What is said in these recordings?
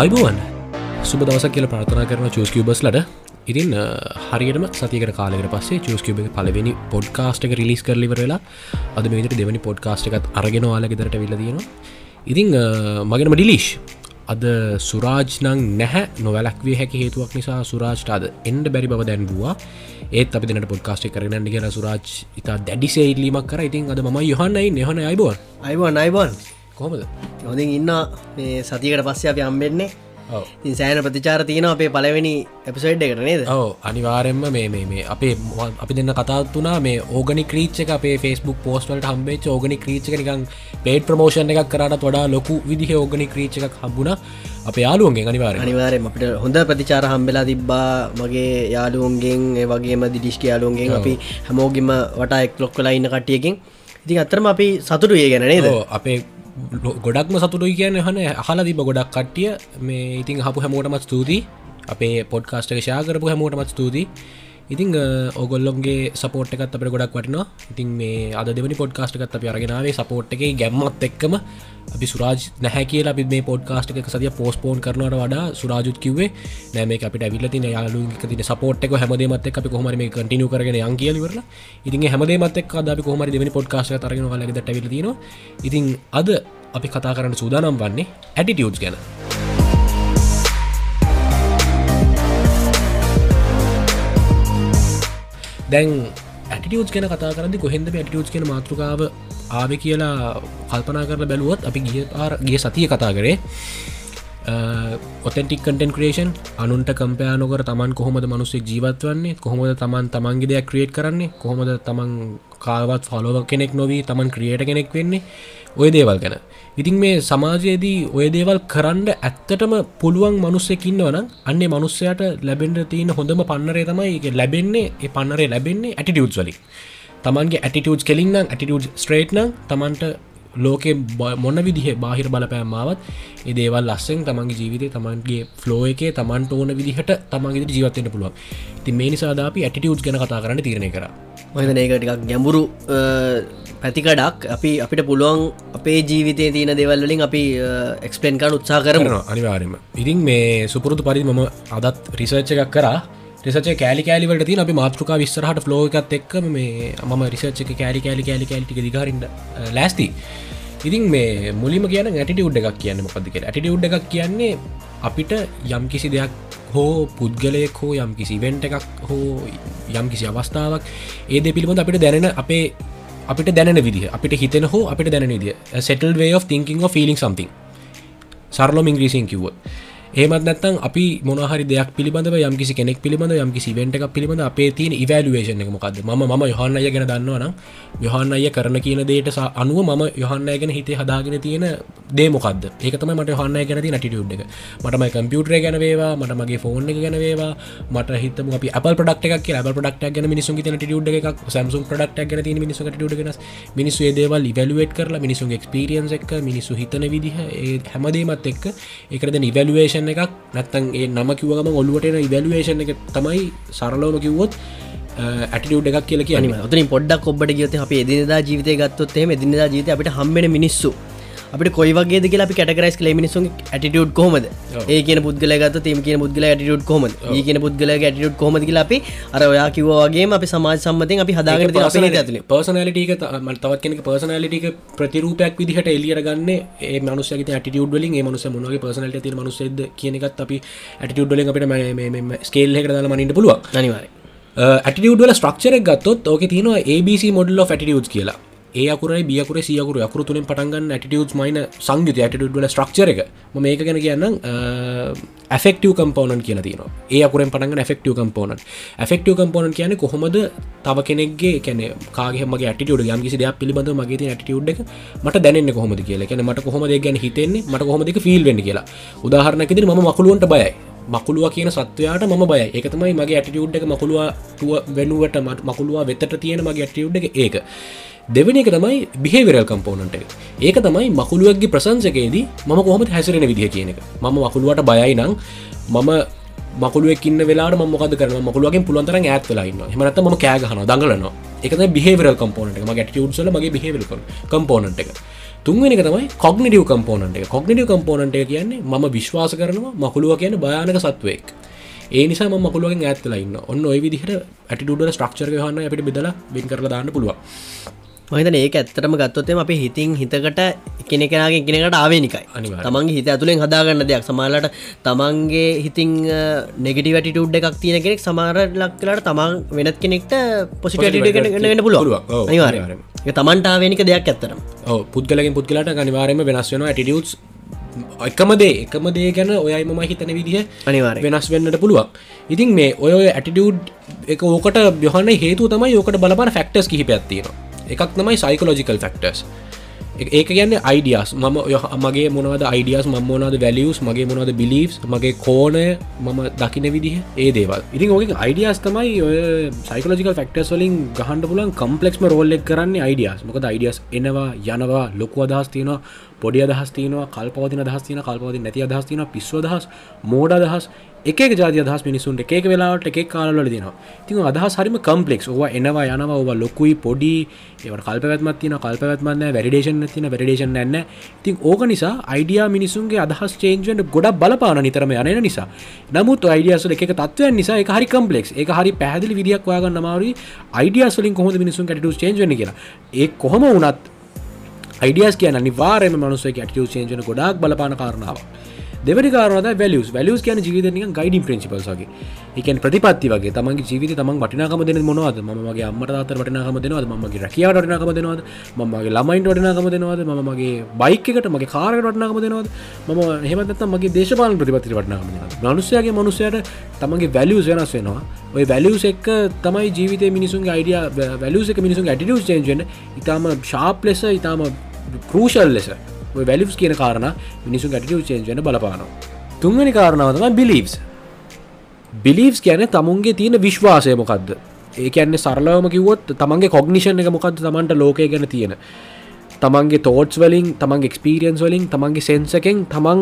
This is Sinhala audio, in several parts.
අයිබුවන්. සුබ දවසක් කියල ප්‍රාථනා කරන චස්කියබස්ලට ඉතින් හරියටම සතිකට කාලෙකට පස්සේ චස්කියබ පලවෙනි පොඩ්කාස්ටක රිලිස් කරලිවරලා අද මේට දෙවනි පොඩ්කාස්ට එකත් අරගෙන වාලගෙදරට විල තියෙනවා. ඉතිං මගෙනම ඩිලිෂ්. අද සුරාජ් නං නැහැ නොවැලක්වේ හැකි හේතුවක් නිසා සුරාජ්ට අද එන්ඩ බැරි බව දැන්වවා ඒත් අපි දෙනට පොඩ්කාස්ටේ කරන්න කියලා සුරාජ් ඉතා දැඩිසේ ඉල්ලීමක් කර. ඉතින් අද ම යොහන්නයි නෙහන අයිබෝන් අයිබන් අයිබන් කොමද හොඳින් ඉන්න මේ සතිකට පස්සේ අපි අම්බෙන්නේ ඉතින් සෑන ප්‍රතිචාර තියෙන අපේ පලවෙනි එපිසයිඩ් එකට නේද? ඕ අනිවාරෙන්ම මේ මේ අපේ අපි දෙන්න කතාත්තුනා මේ ඕගනි ක්‍රීච්ච අපේ ෆස්බුක් පෝස්ටල්ට හම්බේ ඕගනි ක්‍රීච්ක නිකන් පේට ප්‍රමෝෂණ එකක් කරට වඩා ලොකු විදිහ ඕගනි ක්‍රීච්ච එකක් හම්බුණ අප යාලුවන්ගේ අනිවාර අනිවාරෙන් අපිට හොඳ ප්‍රතිචාර හම්බෙලා තිබ්බා මගේ යාලුවන්ගෙන් ඒ වගේම දිදිිෂ්ක යාලුවන්ගෙන් අපි හැමෝගිම වටා එක් ලොක් කලා ඉන්න කටියකින් ඉතින් අත්තරම අපි සතුටු ඒ ගැන නේද? අපේ ගොඩක්ම සතුටුයි කියන්න හන හලා තිබ ගොඩක් කට්ටිය. මේ ඉතින් හපු හැමෝටමත් ස්තුතියි. අපේ පොඩ්කාස්ටක ශාකරපු හැමෝටමත් ස්තුතියි. ඉතිං ඔගොල්ලොන්ගේ සපෝට් එකත් අපට ගොඩක් වටනවා. ඉතින් මේ අද දෙවනි පොඩ්කාස්ට එකත් අප අරගෙනාවේ සපෝට් එක ගැම්මත් එක්කම. අපි සුරාජ් නැහැ කියලා අපි මේ පොඩ්කාස්ට එක සතිය පෝස්පෝන් කරනවට වඩා සුරාජුත් කිවේ නෑම අපිට ඇවිල්ලති යාලු තින සපෝට් එක හැමදේමත් එක් අපි කොහමර මේ කටිනු කරගෙන යන් කියලිවරලා ඉතින් හැමදේමත් එක් අද කොහමර දෙවනි පොඩ්කාස්ට තරගෙන ලග ටවිලතිනවා ඉතින් අද අපි කතා කරන්න සූදානම් වන්නේ ඇටිටියුට් ගැන. දැන් ඇටිටියස් කෙන කතා කරදි කොහෙද ඇටියස් කෙන මාතෘකාව ආව කියලා කල්පනා කරල බැලුවොත් අපි ගිය පාර ගිය සතිය කතා කරේ. ඔතෙන්ටික් කටන් ක්‍රේෂන් අනුන්ට කම්පයා නොකර තමන් කොහොමද මනුස්සේ ජීවත් වන්නේ කොහොමද තමන් තමන්ගේ දෙයක් ක්‍රියේට් කරන්නේ කොහොමද තමන් කාවත් ෆලෝව කෙනෙක් නොවී තමන් ක්‍රියට කෙනෙක් වෙන්නේ ඔය දේවල් ගැන. ඉතින් මේ සමාජයේදී ඔය දේවල් කරන්න ඇත්තටම පුළුවන් මනුස්සෙකින්නවන අන්නේ මනුස්සයට ලැබෙන්ට තියෙන හොඳම පන්නරේ තමයි එක ලැබෙන්නේ ඒ පන්නරේ ලැබෙන්නේ ඇටිටියුස් වලින්. තමන්ගේ ඇටිටියස් කෙලින්නම් ඇටිටියස් ස්ට්‍රේට්නම් තමන්ට ලෝක මොන්න විදිහ බාහිර බලපෑම්මාවත් ඒ දේවල් ලස්සෙන් තමන්ගේ ජීවිතය තමන්ගේ ෆ්ලෝ එකේ තමන්ට ඕන විදිහට තමන්ගේ ජීවත්තයට පුළුවන්. ති මේ නිසාදාපි ඇටිටියස් ගැන කතා කරන්න තිරණය කර. මහිතන ඒක ටිකක් ගැඹුරු පැතිකඩක්. අපි අපිට පුළුවන් අපේ ජීවිතය තියෙන දෙවල්ලින් අපි එක්ස්පලන් කන් උත්සා කරන අනිවාරම ඉතින් මේ සුපුරුතු පරි මම අදත් රිසර්ච් එකක් කරා. රිසච කෑලි කෑලිවට තින අපි මාතෘකා විස්සරහට ෆ්ලෝකත් එක්ක මේ මම රිසච්ච කෑලි කෑලි කෑලි කෑලිටි දිකාරන්න ලෑස්ති ඉතින් මේ මුලිම කියන ඇටි උඩ් එකක් කියන්න මොකද කිය ඇටි උඩ් එකක් කියන්නේ අපිට යම් කිසි දෙයක් හෝ පුද්ගලයෙක් හෝ යම් කිසි වෙන්ට එකක් හෝ යම් කිසි අවස්ථාවක් ඒද පිළිබඳ අපිට දැනෙන අපේ අපිට දැන විදි අපිට හිතන හෝ අපිට දැන විදිිය සෙටල් වේ of thinking of feeling something. සරලොම ඉංග්‍රීසින් කිව්ව ඒමත් නැත්තන් අපි මොනහරි දෙයක් පිළිබඳ යම් කිසි කෙනෙක් පිළිබඳ යම් කිසි වෙන්ට එකක් පිළිබඳ අපේ තියෙන ඉවලුවේෂන එක මොකක්ද ම ම යොහන්න අය ගැන දන්නවනම් යොහන්න අය කරන කියන දේට අනුව ම යොහන්න ගැන හිතේ හදාගෙන තියෙන දේමොකද ඒකතම මට හන්න ගැන නටිටියුඩ් එක. මටම කම්පියුටරේ ගැන වේවා මට මගේ ෆෝන් එක ගැන වේවා මට හිතම අපි අප පඩක් එක ඇබ පඩක් ගැන මිනිසු ටියුඩ් එකක් සැම්සුම් පඩක් ගැන ති මිනිසු ටියුඩ මිනිස්සු දේවල් ඉවලුවේට කරලා මිනිසුන් එක්ස්පිරියන්ස් එක් මිනිස්සු හිතන විදිහ හැමදේමත් එක්ක එකද නිවලුවේෂන් ඉවලුවේෂන් එකක් නැත්තන් ඒ නම කිවගම ඔල්ලුවටන ඉවලුවේෂන් එක තමයි සරලෝම කිව්වොත් ඇටිියුඩ් එකක් කියල කියනීම ඔතන පොඩ්ඩක් ඔබට ගියත අප එදිනදා ජීවිතය ගත්තොත් එම එදිනදා ජීවිත අපිට හම්බෙන මිනිස්සු අපට කොයිවගේ කියලා අපි කටකරයිස් කල මිනිසු ඇටිටියුඩ් කොමද ඒ කියන පුද්ගල ගත තීම කියන පුද්ගල ඇටිටියුඩ් කොම ඒ කියන පුද්ගල ඇටිටියුඩ් කොමද අපි අර ඔයා කිවවාගේ අපි සමාජ සම්මතෙන් අපි හදාගෙන ඇතුල. පර්සනලිටික තවත් කෙනෙක පර්සනලිටික ප්‍රතිරූපයක් විදිහට එලියර ගන්න ඒ මනුසක ඇටිටියුඩ් වලින් මනුස මොනගේ පර්සනලට ති මනුසෙද කියනකත් අපි ඇටිටියුඩ් වලින් අපිට ස්කේල් එකට දාලා මනින්ට පුළුව අනිවාර ඇටිටියුඩ්ල ස්ට්‍රක්ෂර ගත්තොත් ඕක තියෙනවා ABC මොඩල් ෆටිටියුඩ් කියලා ඒ අකුරයි බියකුර සියකුරු අකුරු තුළින් පටන්ගන්න ඇටිටියස් මයින සංගත ඇටිටුඩ්ල ස්ට්‍රක්චර එක. මේක ගැන කියන්න ඇෆෙක්ටව කම්පෝනන් කියන තින ඒ අකුරෙන් පටග ෆෙක්ටව කම්පෝන ෆෙක්ටව කම්පෝන කියන කොහොමද තව කෙනෙක්ගේ කැන කාගේමගේ ඇටිටියුඩ යම් කිසි දෙයක් පිළිබඳ මගේ ඇටිටියුඩ් එක මට දැනෙන්න කොහොමද කියලා. කියන මට කොහොමද ගැන හිතෙන්නේ මට කොහොමදක ෆිල් වෙන්න කියලා. උදාහරණකිදිරි ම මකුළුවන්ට බයයි. මකුළුව කියන සත්වයාට ම බය එකතමයි මගේ ඇටිටියුඩ් එක මකුළුව වෙනුවට මට මකුළුව වෙතට තියෙන මගේ ඇටියුඩ් එක. ඒක. දෙවනි එක තමයි බිහේවරල් කම්පෝනට ඒක තමයි මකුළුවක්ගේ ප්‍රසංසකයේදී ම කොහොම හැසිරෙන විදිහ කියන එක. ම මකුළුවට බයයි නම් මම මකුළුවකින්න වෙලා මොකද කරන මකුළුවගේ පුළන්තර ඇත් වෙලාන්න හමනත ම කෑගහන දඟලන එක බිහේවරල් කම්පෝනට ම ගැට ුත්සල මගේ බිහේවර කම්පෝනට එක. තුන්වෙනි එක තමයි කොග්නිටව කම්පෝනට එක. කොග්නිටව කම්පෝනට කියන්නේ ම විශ්වාස කරනවා මකුළුව කියන භයානක සත්වයෙක්. ඒ නිසා මකුළුවෙන් ඇත්තලයින්න ඔන්න ඔය විදිහට ඇටිඩුඩ ස්ට්‍රක්චර හන්න අපිට බෙදලා බින් කරලා දාන්න පුළුව මහිතන ඒක ඇත්තරම ගත්තොත්තම අප හිතින් හිතකට කෙනෙකෙනගේ කෙනෙකට ආවේනිකයි. තමන්ගේ හිත ඇතුළෙන් හදාගන්න දෙයක්. සමාලට තමන්ගේ හිතින් නෙගටි වැටිටුඩ් එකක් තියෙන කෙනෙක් සමාර ලක්කලට තමන් වෙනත් කෙනෙක්ට පොසිට වෙන්න පුළුව අනිවාර. තමන්ට ආවේනික දෙයක් ඇත්තරම් ඔව් පුද්ගලකින් පුද්ගලට අනිවාරයම වෙනස් වෙන ඇටිටියස් එකමදේ එකමදේ ගැන ඔයයි මම හිතන විදිහ අනිවාරය වෙනස් වෙන්නට පුළුවන්. ඉතින් මේ ඔය ඇටිඩියඩ් එක ඕකට යහන්න හේතු තමයි යෝකට බලපන ෆක්ටස් කිහිපයක් තියෙනවා එකක් තමයි සයිකලෝජිකල් ෆක්ටර්ස් ඒක කියන්න අයිඩියස් මම ඔය මගේ මොනවද අයිඩියස් ම මොනද වැලියස් මගේ මොනවද බිලිස් මගේ කෝනය මම දකින විදිහ ඒ දේවල්. ඉතින් ඕක අයිඩියස් තමයි ඔය සයිකලෝජිකල් ෆක්ටර්ස් වලින් ගහන්ඩ පුලන් කම්පලෙක්ම රෝල්ලෙක් කරන්නේ අයිඩියස් මොකද අයිඩියස් එනවා යනවා ලොකු අදහස් තියෙනවා පොඩි අදහස් තියනවා කල්පවතින දහස් තියන කල්පවති නැති අදහස් තියන පිස්ව දහස් මෝඩ අදහස්. එක ජාති අදහස් මිනිසුන්ට එකක වෙලාට එක කාලවල දෙනවා. තින් අදහස් හරිම කම්පලෙක්ස් ඕවා එනවා යනවා ඔව ලොකුයි පොඩි. ඒවට කල්පවත්මත් තින කල්පවත්මන්න වැඩඩේෂන් තින වැඩඩේෂන් නැන්න තින් ඕක නිසා අයිඩිය මිනිසුන්ගේ අදහස් චේන්ජෙන්ට ගොඩක් බලපාන නිතරම යන නිසා. නමුත් අයිඩියසල එක තත්වයන් නිසා එක හරි කම්පලෙක්ස් එක හරි පැදිලි විදික් වාගන්න මාරි අයිඩියස්ලින් කොහොද මිනිසුන් ටු චේන්ජන කියලා. ඒ කොහොම වනත් අයිඩියස් කියන නිවාරම මනුසේ ඇටිය චේන්ජන ගොඩක් බලපාන කාරණාව දෙවනි කාරනද වැලියස් වැලියස් කියන ජීවිතනික ගයිඩින් ප්‍රින්සිපල්සගේ එකන් ප්‍රතිපත්ති වගේ. තමන්ගේ ජීවිත තමන් වටිනාකම දෙන මොනවද? මගේ අම්මට අතර වටිනාකම දෙනවද? මගේ රැකියාවට වටිනාකම දෙනවද? මගේ ළමයින්ට වටිනාකම දෙනවද? මගේ බයිකට මගේ කාරට වටිනාකම දෙනවද? මම හෙමත් මගේ දේශපාල ප්‍රතිපත්ති වටිනාකම මනුස්සයගේ මනුස්සයට තමන්ගේ වැලියස් වෙනස් වෙනවා. ඔය වැලියස් එක් තමයි ජීවිත මිනිසුන් අයිඩිය වැලියස් එක මිනිසුන් ඇටිියස් චේන්ජන ඉතාම ශාප් ලෙස ඉතාම කරූෂල් ලෙස. වැලිස් කියන කාරණ මිනිසු ගැටිය චේන්ජන බලපානවා. තුන්වනි කාරණාවතම බිලිස් බිලිස් කියන තමුන්ගේ තියෙන විශ්වාසය මොකක්ද ඒකන්නේ සරලවම කිවොත් තමන්ගේ කොග්නිෂන් එක මොකක්ද තමන්ට ලෝකය ගැන තියෙන. තමන්ගේ තෝට්ස් වලින් තමන් එක්ස්පීරියන්ස් වලින් තමන්ගේ සෙන්සකෙන් තමන්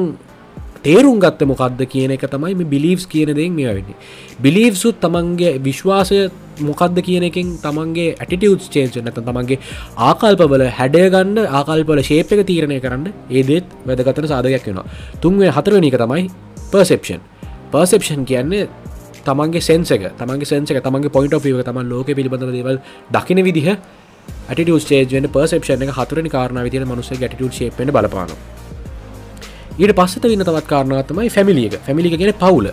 තේරුම් ගත්ත මොකක්ද කියන එක තමයි මේ බිලිස් කියන දෙෙන් මේ වෙන්නේ. බිලිස්ුත් තමන්ගේ විශ්වාසය මොකක්ද කියන එකින් තමන්ගේ ඇටිටියස් චේන්ච නැත තමන්ගේ ආකල්පවල හැඩයගන්න ආකල්පල ශේප එක තීරණය කරන්න ඒදෙත් වැදගතන සාධයක් වෙනවා. තුන්වේ හතරවනි එක තමයි පර්සෙප්ෂන් පර්සෙප්ෂන් කියන්නේ තමන්ගේ සෙන්සක තමන්ගේ සෙන්සක තමන්ගේ පොයින්ට ිව තම ලෝක පිළිබඳ දේවල් දකින විදිහ ඇටිටියස් චේජන පර්සෙප්ෂන එක හතරනි කාරණ විතින මනුස ගැටිටියුට ශේපෙන බලපානවා. ඊට පස්සත වන්න තවත් කාරණාවතමයි ෆැමිලියක ෆැමිලික ගෙන පවුල.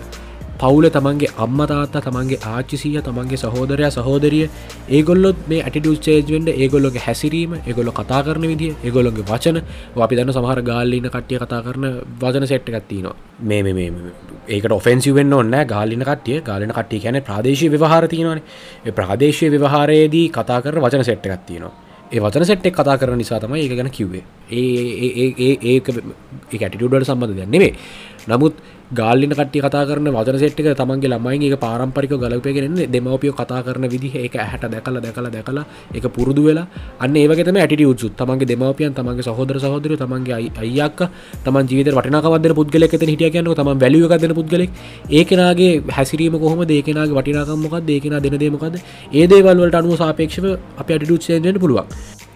පවුල තමන්ගේ අම්මතාත්තා තමන්ගේ ආචිසිය තමන්ගේ සහෝදරය සහෝදරිය. ඒගොල්ලොත් මේ ඇටිඩියස් චේජ්වෙන්ට ඒගොල්ලොගේ හැසිරීම ඒගොල්ල කතා කරන විදිහ ඒගොල්ලොගේ වචන. අපි දන්න සමහර ගාල්ලින කට්ටිය කතා කරන වචන සෙට්ට ගත්තිනවා මේ මේ ඒක ඔෆෙන්සිවෙන්න ඔන්න ගාලින කටිය ගාලන කට්ටිය. කියන ප්‍රදේශය විවහාර තියෙනවන. ප්‍රාදේශය විවහාරයේදී කතා කර වචන සෙට්ට ගත්තිනවා ඒ වචන සෙට්ටෙක් කතා කරන නිසා තමයි ඒක ගැන කිව්වේ ඒ ඒ ඇටිටුඩට සම්බඳ දෙන්නෙවේ නමුත් ගාලින කට කතා කරන වචන සෙට්ක තමන්ගේ ළමයිගේ පාරම්පරික ගලපයගෙන දෙමවපියෝ කතා කරන විදිහ එක ඇහැට දැකල දැකල දැකලා එක පුරුදු වෙලා අන්න ඒවගේතම ඇටි උත්සු තමන්ගේ දෙමවපියන් තමන්ගේ සහෝදර සහෝදර තමන්ගේ අයියක්ක තම ජීවිත වටනකවද පුද්ගලෙක් හිටිය කියන්න තම වැලියගදන පුද්ගලෙක්. ඒකනගේ හැසිරීම කොහොම දේකනගේ වටිනාකම්මොක් දේකෙන දෙන දේමකද ඒ දේවල්වලට අනුව සාපේක්ෂව අප ඇටිටුත් සේජට පුළුවන්.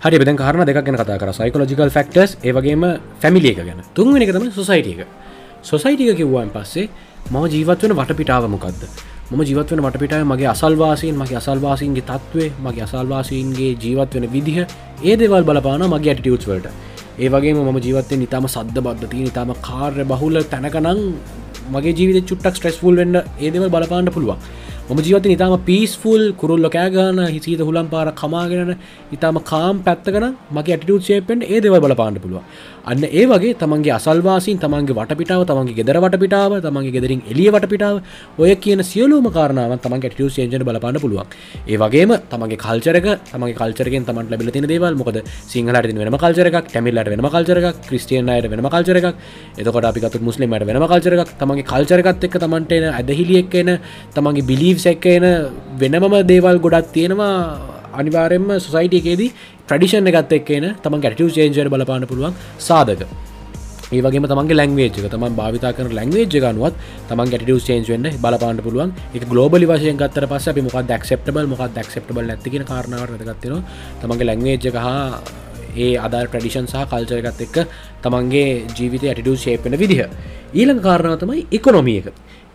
හරි බෙද කාරන දෙක ගැන කතා කර. සයිකලෝජිකල් ෆක්ටර්ස් ඒවගේම ෆැමිලිය එක ගැන. තුන්වෙන එක තම සොසයිටිය එක සොසයිටික කිව්වන් පස්සේ මම ජීවත්වන වටපිටාව මොකක්ද මම ජීවත්වන වටපිටාව මගේ අසල්වාසයෙන් මගේ අසල්වාසීන්ගේ තත්වේ මගේ අසල්වාසීන්ගේ ජීවත් වෙන විදිහ ඒ දෙවල් බලපාන මගේ ඇටියුස් වලට. ඒ වගේ ම ජීවත්තය නිතාම සද්ධ බද්ධති නිතාම කාර්ය බහුල තැනකනං මගේ ජීවිත චුට්ටක් ස්ට්‍රෙස්ෆුල් වෙන්න ඒදව බලපාන්න පුළුවන්. ම ජීවත නිතාම පිස්ෆුල් කුරුල්ල කෑගාන හිසීත හුලම් පාර කමාගෙන ඉතාම කාම් පැත්තකන මගේ ඇටියුත් ශේපෙන් ඒ දෙව බලපාන්න පුළුව අන්න ඒ වගේ තමන්ගේ අසල්වාසින් තමන්ගේ වටපිටාව තමන්ගේ ගෙදර වටපිටාව තමන්ගේ ගෙදරින් එලිය වටපිටාව ඔය කියන සියලූම කාරනාව තමන් ඇටියු ේජන බලපාන්න පුළුවන්. ඒ වගේම තමන්ගේ කල්චරක තමගේ කල්චරෙන් තමන්ට ලැබිල තින දේවල් මොකද? සිංහලට වෙනම කල්චරක් ටැමිල්ලට වෙනම කල්චරක් ක්‍රස්ටියනයට වෙනම කල්චරක් එතකොට අපිකත් මුස්ලිමට වෙනම කල්චරක් තමන්ගේ කල්චරකත් එක් තමන්ට එන ඇදහිලියෙක් එන තමන්ගේ බිලීව් සැක්ක එන වෙනමම දේවල් ගොඩක් තියෙනවා. අනිවාරෙන්ම සොසයිටකේදී ප්‍රඩිෂන් එකත් එක්කන තම ගැටව චේන්ජර බලපාන පුළුවන් සාධක. ඒවගේ තමන්ගේ ලැංවේජක තම භාවිතා කන ලැංවේජ ගනුවත් තම ගැටව චේන්ජ වන්න බලපාන්න පුළුවන්. එක ගලෝබලි වශයෙන් ගත්තර පස අපි මොක් දක්ෂප්ටබල් මොක් දක්ෂප්ටබල් ඇතිකෙන කාරණාවට ගත්තින තමන්ගේ ලැංවේජක හා ඒ අදා ප්‍රඩිෂන් සහ කල්චරකත් එක්ක තමන්ගේ ජීවිත ඇටිඩු ශේපෙන විදිහ. ඊළඟ කාරණාව තමයි ඉකොනොමියක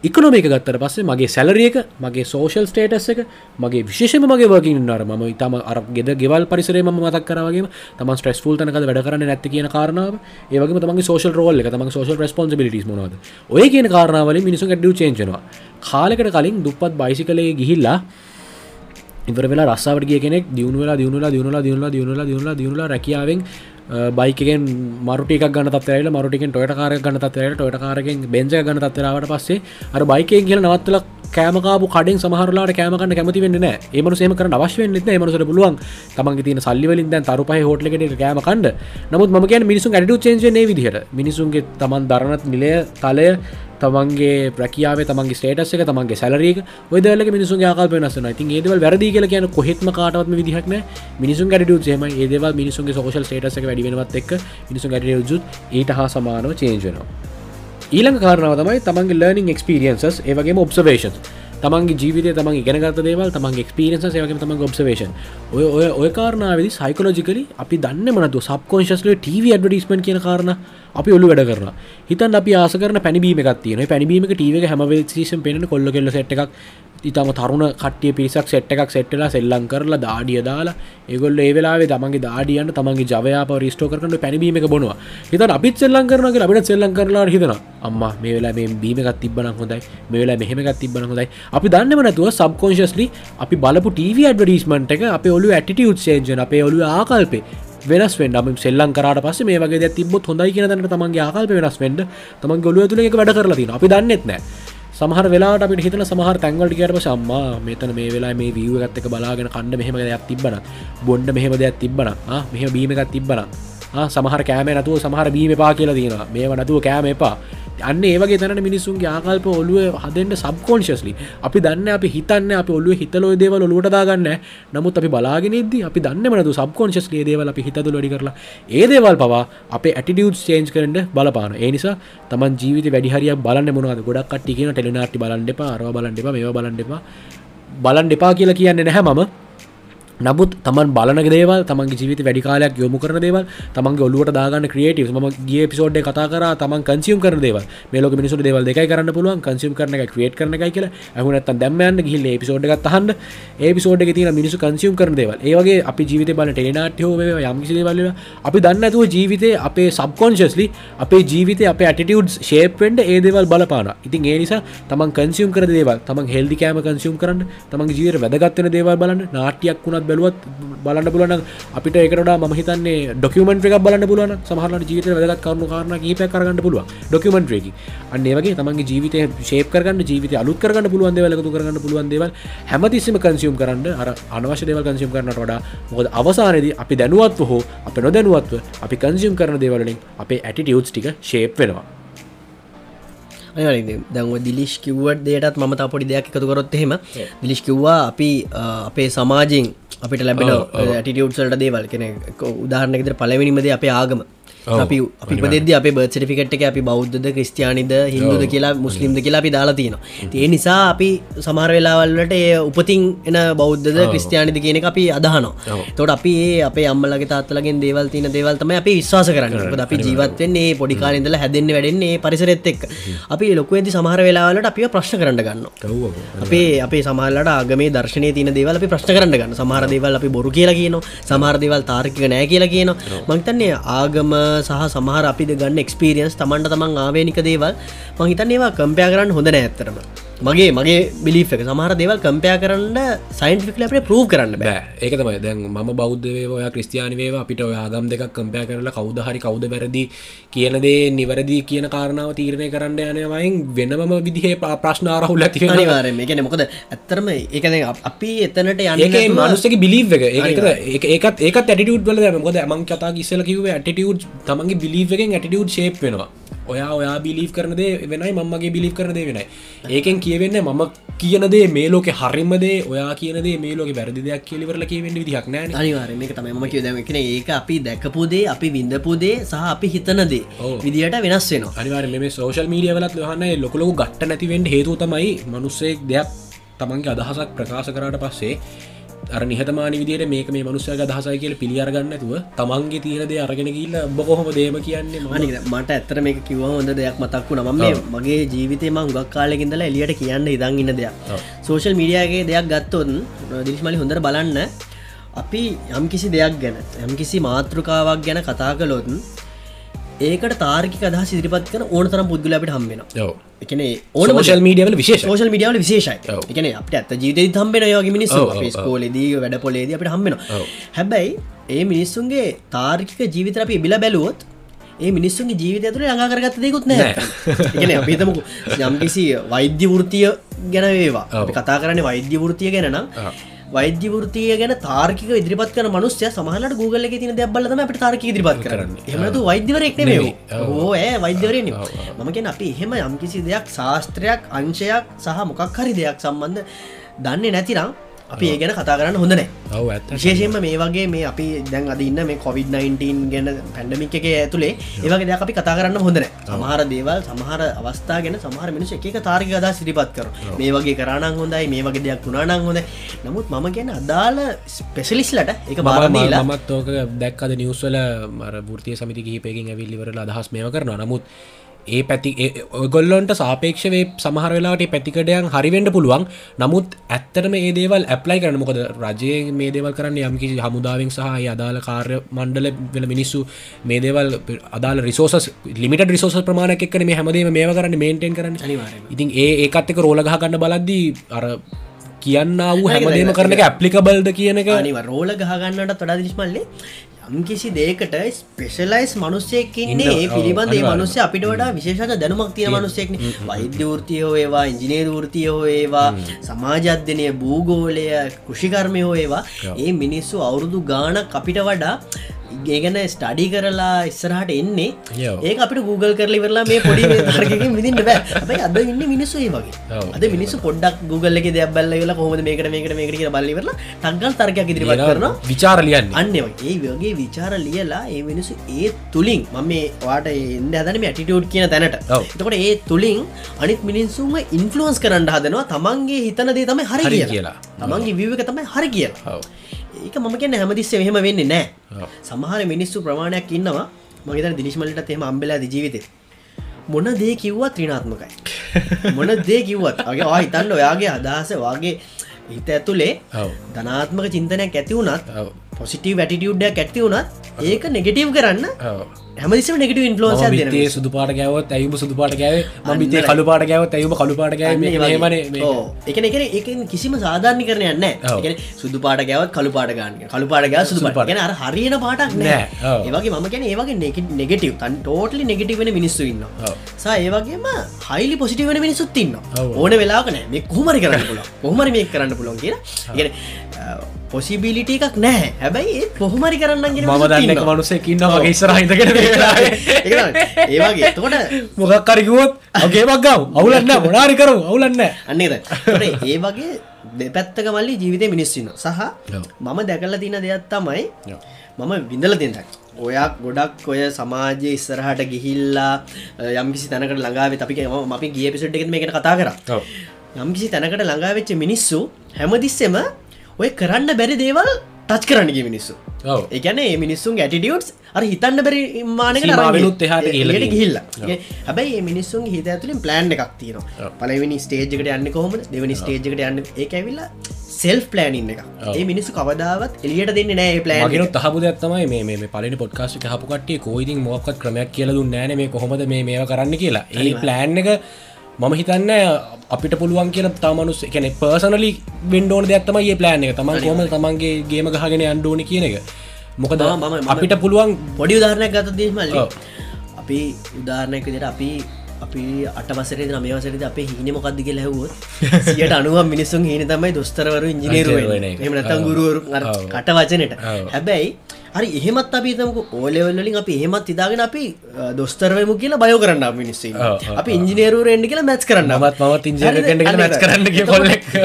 ඉකනොමික ගත්තර පස්සේ මගේ සැලරියක මගේ සෝෂල් ස්ටේටස් එක මගේ විශේෂම මගේ වකින්නර ම ඉතම අර ගෙද ගෙවල් පරිසරේ ම මතක් කරවගේ තම ස්ට්‍රස්ෆුල් තනක වැඩ කරන්න නැති කියන කාරනාව ඒවගේ තමගේ සෝෂල් රෝල් එක තම සෝෂල් රස්පොන්සිබිලිස් මොනවද? ඔය කියන කාරනාවල මිනිසු ගැඩ්ඩු චේන්චනවා කාලෙකට කලින් දුපත් බයිසිකලේ ගිහිල්ලා ඉවර වෙලා රස්සාාවට කිය කෙනෙක් දියුණුවලා දියුණුලා දියුණුලා දියුණුලා දියුණුලා දියුණුලා දියුණුලා රැකියාවෙන් බයිකෙන් මරුටික ගන්න තත්වල මරුටිකෙන් ටොයට කාර ගන්න තත්වයට ටොයට කාරගෙන් බෙන්ජ ගන්න තත්වරාවට පස්සේ අර බයිකෙන් කියල නවත්තල කෑමකාපු කඩින් සමහරලාට කෑමකන්න කැමති වෙන්න ඒමන සේම කර අවශ්‍යෙන් නෙ මනසට පුළුවන් තමන්ගේ තින සල්ලිවලින් දැන් තරුපහ හෝටලකට කෑමකන්ඩ නමුත් ම කියන මිනිසුන් ඇඩු චේන්ජනේ විදිහට. මිනිසුන්ගේ තමන් දරනත් නිලය තලය තමන්ගේ ප්‍රකියාව තමන්ගේ ස්ටේටස් එක තමන්ගේ සැලරක ඔදල මිනිසු ආකල් වෙනස්සන ඉතින් ඒදවල් වැරදි කියල කියන කොහෙත්ම කාටත්ම විදිහක්න මිනිසු ගැඩ ේම ඒදව මිනිසුගේ සෝෂල් ටේටස එක වැඩිවෙනවත් එක් මිනිසු ගැඩ යුත් ඊට හා සමානව චේන්ජනවා ඊළඟ කාරනාව තමයි තමන්ගේ ලර්නිින් එක්ස්පිරියන්සස් ඒවගේ ඔබ්සවේෂන් තමන්ගේ ජීවිත තම ගෙනගත දේවල් තමන් ක්ස්පිරන්ස සයගේ තම ඔබ්සවේෂන් ඔය ඔය ඔය කාරනාවදි සයිකලෝජිකලි අපි දන්න මනතු සබ්කොන්ශස්ල ටව ඩඩිස්මන් කියන කාරන අපි ඔලු වැඩ කරන හිතන් අපි ආසකරන පැනිබීම තියන පැනිබීම ටව හැම ේෂන් පෙන කොල්ල කෙල්ල සට් එකක්. ඉතම තරුණ කටිය පිරිසක් සෙට් එකක් සෙට්ටලා සෙල්ලං කරලා දාඩිය දාලා ඒගොල්ල ඒවෙලාේ තමන්ගේ දාඩියන්න තමන්ගේ ජවයාප රිස්ටෝ කරන පැනිබීම බොනවා. හිත අපිත් සෙල්ලං කරනගේ අපිට සෙල්ලං කරලා හිතන අම්ම මේ වෙලා මේ බීමකත් තිබන හොඳයි. මේ වෙලා මෙහෙමකත් තිබන හොඳයි. අපි දන්නම නැතුව සබ්කොන්ශස්ලි අපි බලපු ටව ඩඩිස්මට එක අප ඔලු ඇටිටියුත් සේජන අපේ ඔලු ආකල්පේ. වෙනස් වෙන් ම සෙල්ලන් කරට පස මේ වගේ තිබොත් හොඳයි කියන තැනට තමන්ගේ ආකල්ප වෙනස් වෙන්ඩ තමන් ගොලුව තුළ එක වැඩ කරලා තින අපි දන්නෙත් නෑ. සමහර වෙලාට අපිට හිතන සමහර තැන්වලට කියරම සම්මා මෙතන මේ වෙලා මේ වීව ගත්තක බලාගෙන කණ්ඩ මෙහෙම දෙයක් තිබන බොන්්ඩ මෙහෙම දෙයක් තිබන මෙහ බීමකත් තිබන සමහර කෑම නතුව සමහර බීම පා කියලා තියෙන මේ නතුව කෑම එපා. අන්න ඒවගේ තැන මිනිසුන්ගේ ආකල්ප ඔලුව හදන්න සබ්කෝන්ශස්ලි අපි දන්න අපි හිතන්න අප ඔලුව හිතලෝ දේවල් ඔලුවට දාගන්න නමුත් අපි බලාගෙනෙද අපි දන්න මනතු සබ්කෝන්ශස්ලේ දේවල් අපි හිතද ලොඩි කරලා. ඒ දේවල් පවා අප ඇටිටියුඩ් චේන්ජ් කරට බලපාන ඒ නිසා තමන් ජීවිත වැඩිහරිය බලන්න මොනවද? ගොඩක් කට්ටි කියන ටෙලනාටි බලන්ඩපා අරව බලන්ඩපා මේ බලන්ඩපා බලන් දෙපා කියලා කියන්න නැහැ මම. නමුත් තමන් බලන දේවල් තමන්ගේ ජීවිත වැඩිකාලයක් යොමු කරන දේවල් තමන්ගේ ඔලුවට දාගන්න ක්‍රියටව ම ගේ පිසෝඩ් කතා කර තමන් කන්සියම් කරන දේව මේලක මිනිසු දේවල් දෙකයි කරන්න පුළුවන් කන්සියම් කරන එක ක්‍රියට් කරන එකයි කියලා. ඇහුනත් දැම්මයන්න ගිහිල්ල පිසෝඩ් එකත් හන්ඩ ඒ පිසෝඩ් එක තින මිනිසු කන්සියම් කරන දේවල්. ඒවගේ අපි ජීවිත බල ටේනාට්‍යෝ යම්කිසි දේවල්ල අපි දන්න ඇතුව ජීවිතය අපේ සබ්කොන්ශස්ලි අපේ ජීවිත අප ඇටිටියුඩ් ශේපෙන්ඩ ඒ දේවල් බලපාන ඉතින් ඒ නිසා තමන් කන්සියම් කර දේවල් තමන් හෙල්දි කෑම කන්සියම් කරන්න තමන් ජීවර වැදගත්වන දේවල් බලන්න නාට්‍යයක් වුණත් බැලුවත් බලන්න පුලන අපිට එකට ම හිතන්නේ ඩොකමෙන්ට් එක බලන්න පුලන සමහල ජීවිත වැදත් කරුණු කාරන කීප කරගන්න පුළුව ඩොකමෙන්ට්‍රේකි අන්නේවගේ තමන්ගේ ජීවිත ශේප කරගන්න ජීවිත අලුත් කරගන්න පුළුවන් දෙවලකතු කරගන්න පුළුවන් දේවල් හැමතිස්සම කන්සියම් කරන්න. අර අනවශ්‍ය දේවල් කන්සියම් කරන්නට වඩා මොකද අවසානයේද අපි දැනුවත්ව හෝ අප නොදැනුවත්ව අපි කන්සියම් කරන දේවලින් අපේ ඇටිටියුට්ස් ටික ශේප් වෙනවා. දැන්ව දිලිශ් කිව්වට දේටත් ම පොඩි දෙයක් එකතු කරොත් එහෙම. දිලිශ් කිව්වා අපි අපේ සමාජයෙන් අපිට ලැබෙන ඇටිටියුට්සල්ට දේවල් කෙන උදාහරණකතර පලවෙනිමද අපේ ආගම අපි අපි පදෙද අප බර්සිටිකට එක අපි බෞද්ධ ක්‍රස්තියානිද හිදුද කියලා මුස්ලිම්ද කියලා අපි දාලා තියෙනවා. ඒ නිසා අපි සමහර වෙලාවල්ලට ඒ උපතින් එන බෞද්ධ ක්‍රස්තියානිද කියන අපි අදහනවා. තොට අපි ඒ අපේ අම්මලගේ තාත්තලගෙන් දේවල් තින දේවල්තම අපි විශ්වාස කරන්න. අපි ජීවත්වෙන්නේ පොඩිකාරෙදල හැදෙන්න්න වැඩෙන්නේ පරිසරෙත් එක් අපි ලොකුවෙදි සමහර වෙලාවලට අපි ප්‍රශ්න කරන්න ගන්න අපේ අපේ සමහලට ආගමේ දර්ශනය තින දේවල් අපි ප්‍රශ්න කරන්න ගන්න සමහර දේවල් අපි බොරු කියලා කියන සමහර දේවල් තාර්කික නෑ කියලා කියන මංතන්නේ ආගම සහ සමහර අපි ගන්න එක්ස්පිරියන්ස් තමන්ට තමන් ආවේනික දේවල්. මහිතන් ඒවා කම්පයා කරන්න හොඳ නෑඇත්තරම මගේ මගේ බිලික් සමහර දේවල් කම්පයා කරන්න සයින්ටික් අපේ පරූ් කරන්න බෑ. ඒක තමයි. දැන් ම බෞද්ධ ඔය ක්‍රස්තියානි වේ අපිට ඔයාගම් දෙක් කම්පය කරලා කවද හරි කවද වැරදි කියනදේ නිවැරදි කියන කාරණාව තීරණය කරන්න යනවයින් වෙනම විදිහ ප්‍රශ්නාරහුල් ඇති එකන මොකද ඇත්තරම ඒකන අපි එතනට යන මනුස්සක බිලිව් එක. ඒකත් ඒකත් ඇටිටියුඩ් වල මොකද මං කතා කිස්සල කිව ඇටිටියුඩ් තමන්ගේ බිලිව් එකෙන් ඇටිටියුඩ් ශේප් වෙනවා. ඔයා ඔයා බිලි් කරනදේ වෙනයි මම්මගේ බිලි් කරනදේ වෙනයි. ඒකෙන් කියවෙන්න මම කියනදේ මේ ලෝක හරිමදේ ඔයා කියනදේ මේ ලෝක වැරදි දෙයක් කියලිවරල කියවෙන්න විදිහක් නෑ. අනිවාරම එක තමයි ම කිය දැමකෙන ඒක අපි දැකපුදේ අපි විඳපුදේ සහ අපි හිතනදේ විදිට වෙනස් වෙන අනිවාර මේ සෝශල් මීඩිය වලත් හන්න ලොකලොකු ගට්ට නැතිවෙන්ට හේතු තමයි මනුස්සෙක් දෙයක් තමන්ගේ අදහසක් ප්‍රකාශ කරට පස්සේ අර නිහතමාන විදියට මේක මේ මනුස්සයක දහසයි කියල පිළියරගන්න ඇතුව තමන්ගේ තියෙනදේ අරගෙන කියල්ල ඔබ කොහොම දේම කියන්නේ? මන අනික මට ඇත්තර මේ කිව හොඳ දෙයක් මතක් වුණ. ම මේ මගේ ජීවිතය ම ගක් කාලෙකින්දල එලියට කියන්න ඉදන් ඉන්න දෙයක්. සෝෂල් මීඩියගේ දෙයක් ගත්තොන් දිරිශ්මලි හොඳර බලන්න අපි යම් කිසි දෙයක් ගැන යම් කිසි මාතෘකාවක් ගැන කතා කලොතුන් ඒකට තාර්කික අදහ සිරිපත් කන ඕන තරම් පුද්ගල අපට හම්බෙන එකන ඕන ඕනශල් මීඩියවල විශේෂ සෝෂල් මිඩියාවල විශේෂයි. එකන අපට ඇත ජීවිත හම්බෙන යගේ මිනිස්. ස්කෝලෙදී වැඩ පොලේද අපට හම්බෙන. හැබැයි ඒ මිනිස්සුන්ගේ තාර්කික ජීවිත අපි බිල බැලුවොත් ඒ මිනිස්සුන්ගේ ජීවිත ඇතුළ ළඟාකරගත්ත දෙකුත් නෑ අපිතමකු යම්කිසි වෛද්‍ය වෘතිය ගැන වේවා. කතා කරන්නේ වෛද්‍ය වෘතිය ගැන නම් ආ. වෛද්‍ය වෘතිය ගැන තාර්කික ඉදිරිපත් කන මනුස්්‍ය සමහලට ගූගල එක තින දැබලම අපට තාර්ක ඉදිරිපත් කරන්න. එමතු වෛද්‍යවරෙක් නෙමේ නෙමෙයි. ඔව්. ඕ ඇ වෛද්‍යවරෙන් ඔව්, ඔව්. මම කියෙන අපි එහෙම යම්කිසි දෙයක් ශාස්ත්‍රයක් අංශයක් සහ මොකක් හරි දෙයක් සම්බන්ධ දන්නේ නැතිනම් අපි ඒ ගැන කතා කරන්න හොඳනෑ විශේෂයෙන්ම මේ වගේ මේ අපි දැන් අදන්න මේ කොවිD-19 ගැන පැන්ඩමික් එක ඇතුළේ ඒවගේ දෙයක් අපි කතා කරන්න හොඳන සමහර දේවල් සමහර අවස්ථා ගැන සමහර මිනිස එක තාරික අදා සිරිපත් කර මේ වගේ කරන්න හොඳයි මේ වගේ දෙයක් වුණානං හොඳ නමුත් මම ගැන අදාළ ස්පෙසලිස්ලට එක බාරදීලා මත් ඕක දැක්කද නිවස්වල මර ෘතිය සමිති කිහිපයකින් ඇවිල්ලිවරල අදහස් මේව කරනවා. නමුත් ඒ පැති ඔගොල්ලොන්ට සාපේක්ෂවේ සමහර වෙලාට පැතිකඩයන් හරිවෙන්ඩ පුළුවන්. නමුත් ඇත්තටම ඒ දේවල් ඇප්ලයි කරන මොකද? රජය මේ දේවල් කරන්න යම්කිසි හමුදාවෙන් සහ අදාළ කාර්ය මණ්ඩල වෙල මිනිස්සු. මේ දේවල් අදාල රිසෝස ලිමිට රිසෝස ප්‍රමාණයක් එක්න මේ හැමදේම මේ කරන්න මේන්ටෙන් කරන්න. අනිවාර්යයෙන්ම. ඉතින් ඒ ඒකත් එක රෝල ගහගන්න බලද්දී අර කියන්න වූ හැමදේම කරන එක ඇප්ලිකබල්ද කියන එක අනිව රෝල ගහගන්නට තොඩා දිස්මල්ලේ යම්කිසි දේකට ස්පෙශලයිස් මනුස්සයකින්නේ ඒ ඉන්න- පිළිබඳ ඔව්, අනිවාර්යෙන්. මනුස්්‍ය අපිට වඩා විශේෂ දැනුමක් තියෙන මනුස්සෙක්න වෛද්‍ය ෘතියෝ ඒවා ඉංජිනේර ෘතිය හෝ ඒවා සමාජධ්‍යනය භූගෝලය කෘෂිකර්මය හෝ ඒවා ඒ මිනිස්සු අවුරුදු ගානක් අපිට වඩා ඒගැන ස්ටඩි කරලා ඉස්සරහට එන්නේ. ඒ අපිට Google කරලි වෙරලා මේ පොඩි විදිට බෑ අද ඉන්න මිනිස්සු ඒ වගේ. අද මිනිස්සු පොඩ්ඩක් Google එක දෙයක් බල්ල වෙලා කොහොමද මේකට මේකට මේකට කියලා බලලි වෙරලා ටක්ගල් තර්කයක් ඉදිරිපත් කරනවා විචාර ලියන්නේ අන්න ඒ වගේ විචාර ලියලා ඒ මිනිසු ඒ තුළින් මම මේ වාට එන්න හදන ඇටිටියුඩ් කියන තැනට. එතකොට ඒ තුළින් අනිත් මිනිස්සුම ඉන්ෆලුවන්ස් කරන්න හදනවා තමන්ගේ හිතනදේ තමයි හරි කියලා. තමන්ගේ විවක තමයි හරි කියලා. ඒක මම කියන්න හැමතිස්සේ මෙහෙම වෙන්නේ නෑ. සමහර මිනිස්සු ප්‍රමාණයක් ඉන්නවා මගේතන දිනිශ්මලට එම අම්බෙලා ජීවිතේ මොන දේ කිව්වත් ත්‍රීනාත්මකයි මොන දේ කිව්වත් අගේ වා හිතන්න ඔයාගේ අදහස වගේ හිත ඇතුළේ. ධනාත්මක චින්තනයක් ඇති වුණත්. පොසිටව වැටිටියුඩ්ඩක් ඇති වුණත් ඒක නෙගටව් කරන්න. හැමදිසම මම විත්තේ සුදු පාට ගැවත් ඇයුම සුදු පාට ගැව ම විතේ අන්න කළු පාට ගැවත් ඇයුම කළු පාට ගැව මන එකන එක එක කිසිම සාධාරණි කරනයන්න ඔව්. සුදු පාට ගැවත් කළු පාට ගන්න කළු පාට ගැව සුදු පාට. ගැන අර හරියන පාටක් නෑ. ඒවගේ මම ගැන ඒවගේ නෙගටව තන් ටෝටලි නෙගටව වෙන මිනිස්සු ඉන්න. සා ඒවගේම හයිලි පොසිටි වෙන මිනිසුත් ඉන්න ඔව්. ඕන වෙලාකන මේ කොහමරි කරන්න පුල කොහමරි මේ කරන්න පුළොන් කියලා පොසිබිලිට එකක් නෑ හැබැයි ඒ කොහොමරි කරන්න මම දන්න මනුසෙක් ඉන්න වගේ ඉස්සරහිතකට ඒවාගේ තොට මොකක් කරකිවොත් අගේ මක්ගව අවුලන්න මොනාරි කරු අවුලන්න අන්නේද ඒ වගේ දෙපැත්තක මල්ලි ජීවිතය මිනිස්සින්න සහ. මම දැකල තින දෙයක් තමයි. මම විඳල තිෙන්දක් ඔයක් ගොඩක් ඔය සමාජය ඉස්සරහට ගිහිල්ලා යම්කිසි තැනකට ළඟාව අපි ම අපි ගිය පිසට් එක මේකට කතා කර. යම්කිසි තැනකට ළඟාවෙච්ච මිනිස්සු හැමදිස්සෙම ඔය කරන්න බැරි දේවල් ටච් කරන්නගේ මිනිස්සු. ඒ මිනිස්සුන් ගැටිටියුටස් අර හිතන්න බැරි මානක සීමාවෙනුත් එහාට ගිහිල්ල තියෙනවා. හැබැයි මිනිස්සුන් හිත ඇතුලින් ප්ලෑන්් එකක් තියෙනවා. ඔව්. පලවෙනි ස්ටේජ්කට යන්න කොහොම දෙවනි ස්ටේජ්කට යන්න. ඒ ඇවිල්ලා සෙල් ප්ලෑනින් එක ඔව්. ඒ මිනිස්සු කවදාවත් එලියට දෙන්න නෑ ප්ලෑන් මගෙන තහබුද ඇත්තමයි මේ පලනි පොඩ්කාස්ට හපු කටේ කෝයිතින් මොක්කත් ක්‍රමයක් කියල දුන්න නෑන මේ කොහොමද මේ මේ කරන්න කියලා. ඒ ප්ලෑන් එක මම හිතන්න අපිට පුළුවන් කියන තමනුස් එකන පර්සනලි වෙන්ඩෝන දෙයක්ත්තම ඒ ප්ලෑන් එක තමන් කොම තමන්ගේ ගේම ගහගෙන අන්ඩෝනි කියන එක මොකද මම- අපිට පුළුවන් පොඩි උදාරණයක් ගත දේමල්ල ඔව්. අපි උදාරණයක දෙට අපි අපි අටවසරේ නමේ වසරද අපේ හින මොකක්ද කිය ලැහුවොත් සියට අනුව මිනිසුන් හින තමයි දොස්තරවරු ඉංජිනේරුව ඔව්. ගුරුවරු. කට වචනයට. හැබැයි හරි එහෙමත් අපි තමක ඕලෙවල්ලින් අපි එහෙමත් ඉදාගෙන අපි දොස්තරවම කියලා බයෝ කරන්න මිනිස්ස අපි ඉංජිනේරුව එන්ඩි කියලා මැච් කරන්න. මත් මත් ඉංජිනේරු කියලා match කරන්න.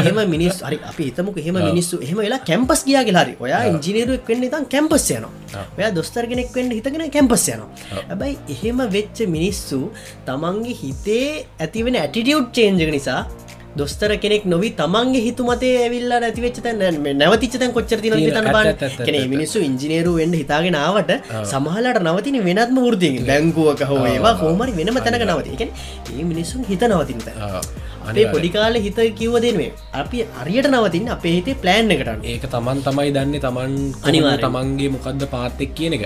එහම මිනිස් හරි අපි හිතමුක එහෙම මිනිස්සු එහෙම වෙලා කැම්පස් ගියා කියලා. හරි ඔයා ඉංජිනේරුවක් වෙන්න ඉතින් කැම්පස් යනවා. ඔයා දොස්තර කෙනෙක් වෙන්න හිතගෙන කැම්පස් යනවා. හැබැයි එහෙම වෙච්ච මිනිස්සු තමන්ගේ හිතේ ඇතිවෙන ඇටිටියුඩ් චේන්ජක නිසා දොස්තර කෙනෙක් නොවී තමන්ගේ හිතුමතේ ඇවිල්ලා නැතිවෙච්ච තැන් නැවතිච්ච තැන් කොච්චර තින තන ඇත්ත, කෙන. මිනිස්සු ඉංජිනේරු වෙන්ඩ හිතාගෙනාවට සමහලට නවතින වෙනත්ම ෘතිය බැංකුවක හෝ ඒවා හෝමරි වෙනම තැනක නවති එක ඒ මිනිස්සුන් හිත නවතින්ත අපේ පොඩිකාල හිත කිව්ව දෙනුවේ අපි අරියට නවතින් අපේ හිතේ ප්ලෑන් එකටන්න ඒක තමන් තමයි දන්නේ. තමන් අනිවාර්යෙන්. තමන්ගේ මොකක්ද පාත්තෙක් කියන එක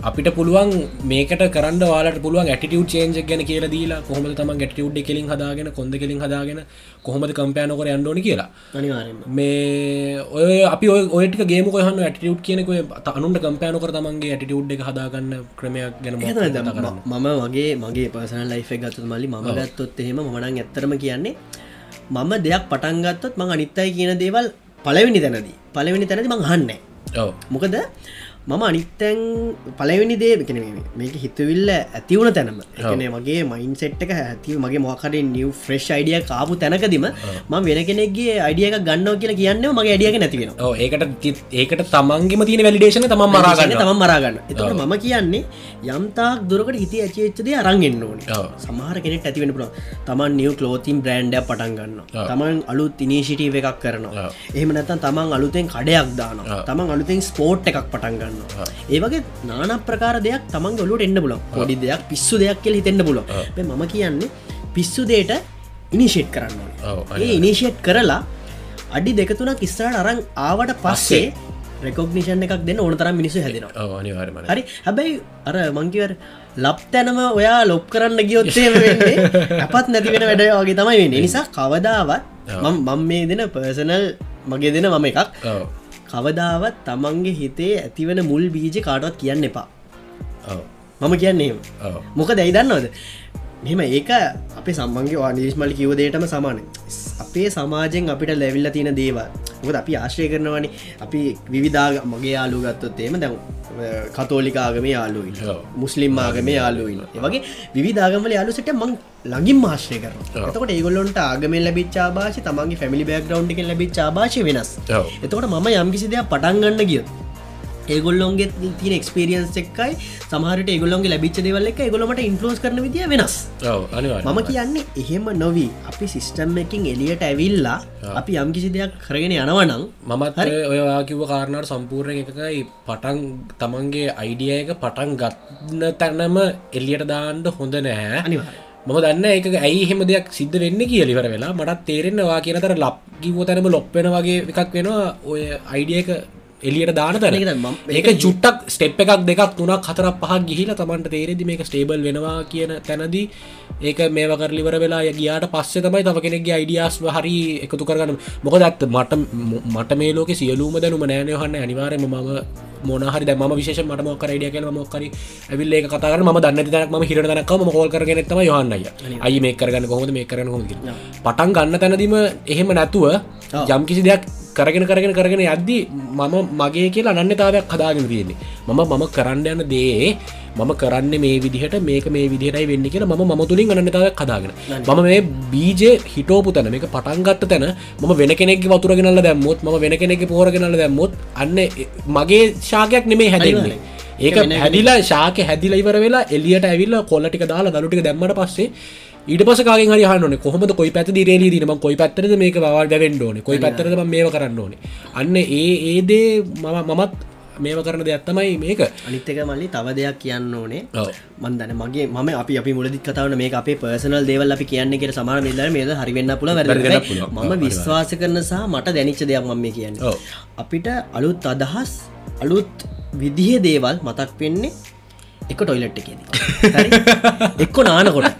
අපිට පුළුවන් මේකට කරන්න වාලට පුළුවන් ඇටිටියු් චේන්ජ ගැන කියල දීලා කොහම තම ගැටියුඩ් කෙලින් හදාගෙන කොඳ කෙලින් හදාගෙන කොහොමද කම්පයනකොර අන්ඩෝනි කියලා. මේ ඔය අපි ඔයට ගේම කොහන්න ඇටියුට් කියනක අනුන්ට කම්පයනකර තමන්ගේ ඇටියුඩ් එක හදාගන්න ක්‍රමයක් ගැන මම වගේ මගේ පසන ලයිෆ ගත්තු මල්ලි ම ගත්තොත් එහෙම මනං ඇත්තරම කියන්නේ මම දෙයක් පටන්ගත්තොත් මං අනිත්තයි කියන දේවල් පලවෙනි තැනදී පලවෙනි තැනති මං හන්න මොකද මම අනිත්තැන් පලවෙනි දේ කන මේක හිතවිල්ල ඇතිවුණ තැනම. එකන මගේ මයින් සෙට් එක ඇති මගේ මොකට නිව ෆ්‍රෙශ් අයිඩිය කාපු තැනකදීම ම වෙන කෙනෙක්ගේ අයිඩියක ගන්නව කියලා කියන්න මගේ අඩියක නැතිවෙන ඒකට ඒකට තමන්ගේම තියෙන වැලිඩේශන තමන් මරාගන්න තම මරාගන්න එතකට මම කියන්නේ යම්තාක් දුරකට හිත ඇචේච්චදේ අරන්ගෙන්න්න ඕනි. සමහර කෙනෙට ඇතිවෙන පුළ තමන් නිය කලෝතින් බ්‍රන්ඩ් පටන් ගන්න. තමන් අලුත් ඉනිශිටීව එකක් කරනවා. එහෙම නැතන් තමන් අලුතෙන් කඩයක් දාන. තමන් අලුතෙන් ස්පෝට් එකක් පටන් ගන්න ඒවගේ නාන ප්‍රකාර දෙයක් තමන් ගොලුට එන්න පුලන් පොඩි දෙයක් පිස්සු දෙයක් කෙල් හිතෙන්න්න පුලො මම කියන්නේ පිස්සු දේට ඉනිශේට් කරන්න ඒ ඉනිශේට් කරලා අඩි දෙකතුනක් ඉස්සරට අරං ආවට පස්සේ රෙකොග්නිෂන් එකක් දෙන්න ඕන තරම් මිනිසු අනිවාරමන හරි? හැබැයි අර මංකිවර ලබ් තැනම ඔයා ලොප් කරන්න ගියොත්තේ අපත් නැතිවෙන වැඩ වගේ තමයි වෙන්න. නිසා කවදාවත් මම මේ දෙන පර්සනල් මගේ දෙන මම එකක් කවදාවත් තමන්ගේ හිතේ ඇතිවන මුල් බීජ කාටවත් කියන්න එපා. මම කියන්නේ මොක දැයිදන්නවද මෙම ඒක අපේ සම්බන්ගේ වානිස්මලි කිවදේටම සමාන අපේ සමාජෙන් අපිට ලැවිල්ල තියෙන දේවල්. මොකද අපි ආශ්‍රය කරනවනි. අපි විවිධාග මගේ යාලු ගත්තොත් ඒම දැම් කතෝලිකාගම යාලුයි. මුස්ලිම් ආගම යාලුයින ඒවගේ විධාගමල යාලුසට මං ලඟින් මාශ්‍රය කර ඔව්. එතකොට ඒගොල්ලොන්ට ආගම ලබිච්චා භාෂ තමන්ගේ ෆැමිලි බෑග්‍රවන්් එක ලබිච්චා භාෂ වෙනස්. එතකොට මම යම්කිසි දෙයක් පටන්ගන්න ගිය ඒගොල්ලොන්ගේ තින එක්ස්පිරියන්ස් එක්කයි සමහට ඒගොල්ොන්ගේ ලැබිච දෙවල්ල එක ගොලොමට ඉන්ෆලෝස් කරන විදිිය වෙනස්. මම කියන්නේ එහෙම නොවී. අපි සිිස්ටම් එකින් එලියට ඇවිල්ලා අපි යම්කිසි දෙයක් කරගෙන යනවනං මමත් ඔයවා කිව කාරණට සම්පූර්ණ එකකයි පටන් තමන්ගේ අයිඩිය එක පටන් ගත්න තැනම එල්ලියට දාන්ඩ හොඳ නැහැ. මම දන්න එක ඇයි හෙම දෙයක් සිද්ධ වෙන්න කියලිවර වෙලා. මටත් තේරෙන්නවා කියනතර ලප් කිවෝ තැනම ලොප්පෙන වගේ එකක් වෙනවා. ඔය අයිඩිය එක එලියට දාන තැන. ඒක ජුට්ටක් ස්ටෙප් එකක් දෙකක් තුනක් හතරක් පහක් ගිහිල තමන්ට තේරෙදි මේක ස්ටේබල් වෙනවා කියන තැනදී ඒක මේව කරලිවර වෙලා ගියාට පස්සේ තමයි තම කෙනෙක්ගේ අයිඩියස් හරි එකතු කරගන්න. මොකද ඇත්ත මට මට මේ ලෝක සියලූම දැනුම නෑනයහන්න අනිවාරයම මම මොනහරි දැ ම විශේෂ මට මොක්කර යිඩිය කියන මොක්කර ඇවිල්ල කතර ම දන්න තනක් ම හිර දනක්ම හෝල් කරගෙන තම යහන්නය අයි මේ කරගන්න කොහොද මේ කරන හොද පටන් ගන්න තැනදීම එහෙම නැතුව යම් කිසි දෙයක් කරගෙන කරගෙන කරගෙන යද්දී මම මගේ කියලා අනන්‍යතාවයක් හදාගෙන තියෙන්නේ. මම මම කරන්න යන දේ මම කරන්න මේ විදිහට මේක මේ විදිහටයි වෙන්න කියලා ම ම තුළින් අනන්‍යතාවක් හදාගෙන. මම මේ බීජ හිටෝපු තැන මේක පටන්ගත්ත තැන ම වෙන කෙනෙක් වතුරගෙනල දැම්මොත් ම වෙන කෙනෙක් පෝරගෙනල දැම්මොත් අන්න මගේ ශාකයක් නෙමේ හැදන්නේ. ඒක හැදිලා ශාක හැදිල ඉවර වෙලා එලියට ඇවිල්ල කොල්ලටික දාලා දළුටික දැම්මට පස්සේ ඊට පස කාගෙන් හරි හන්න කොහොම කොයි පැති රේලී දීම කොයි පැත්තරද මේක බවල් දැවෙන්ඩ ඕන? කොයි පැත්තරද මේ කරන්න ඕනේ? අන්න ඒ ඒදේ මම මමත් මේව කරන දෙයක් තමයි මේක. අනිත්තක මල්ලි තව දෙයක් කියන්න ඕනේ. මන්දන මගේ ම අපි අපි මුලදි කතාවන මේ අපේ පර්සනල් දේවල් අපි කියන්න කියෙන සමාන මෙදර මේද හරිවෙන්න පුළුවන්. මම විශ්වාස කරන සහ මට දැනිච්ච දෙයක් මම මේ කියන්න. අපිට අලුත් අදහස් අලුත් විදිහ දේවල් මතක් වෙන්නේ එක ටොයිලට් එකේදී. එක්කො නානකොට.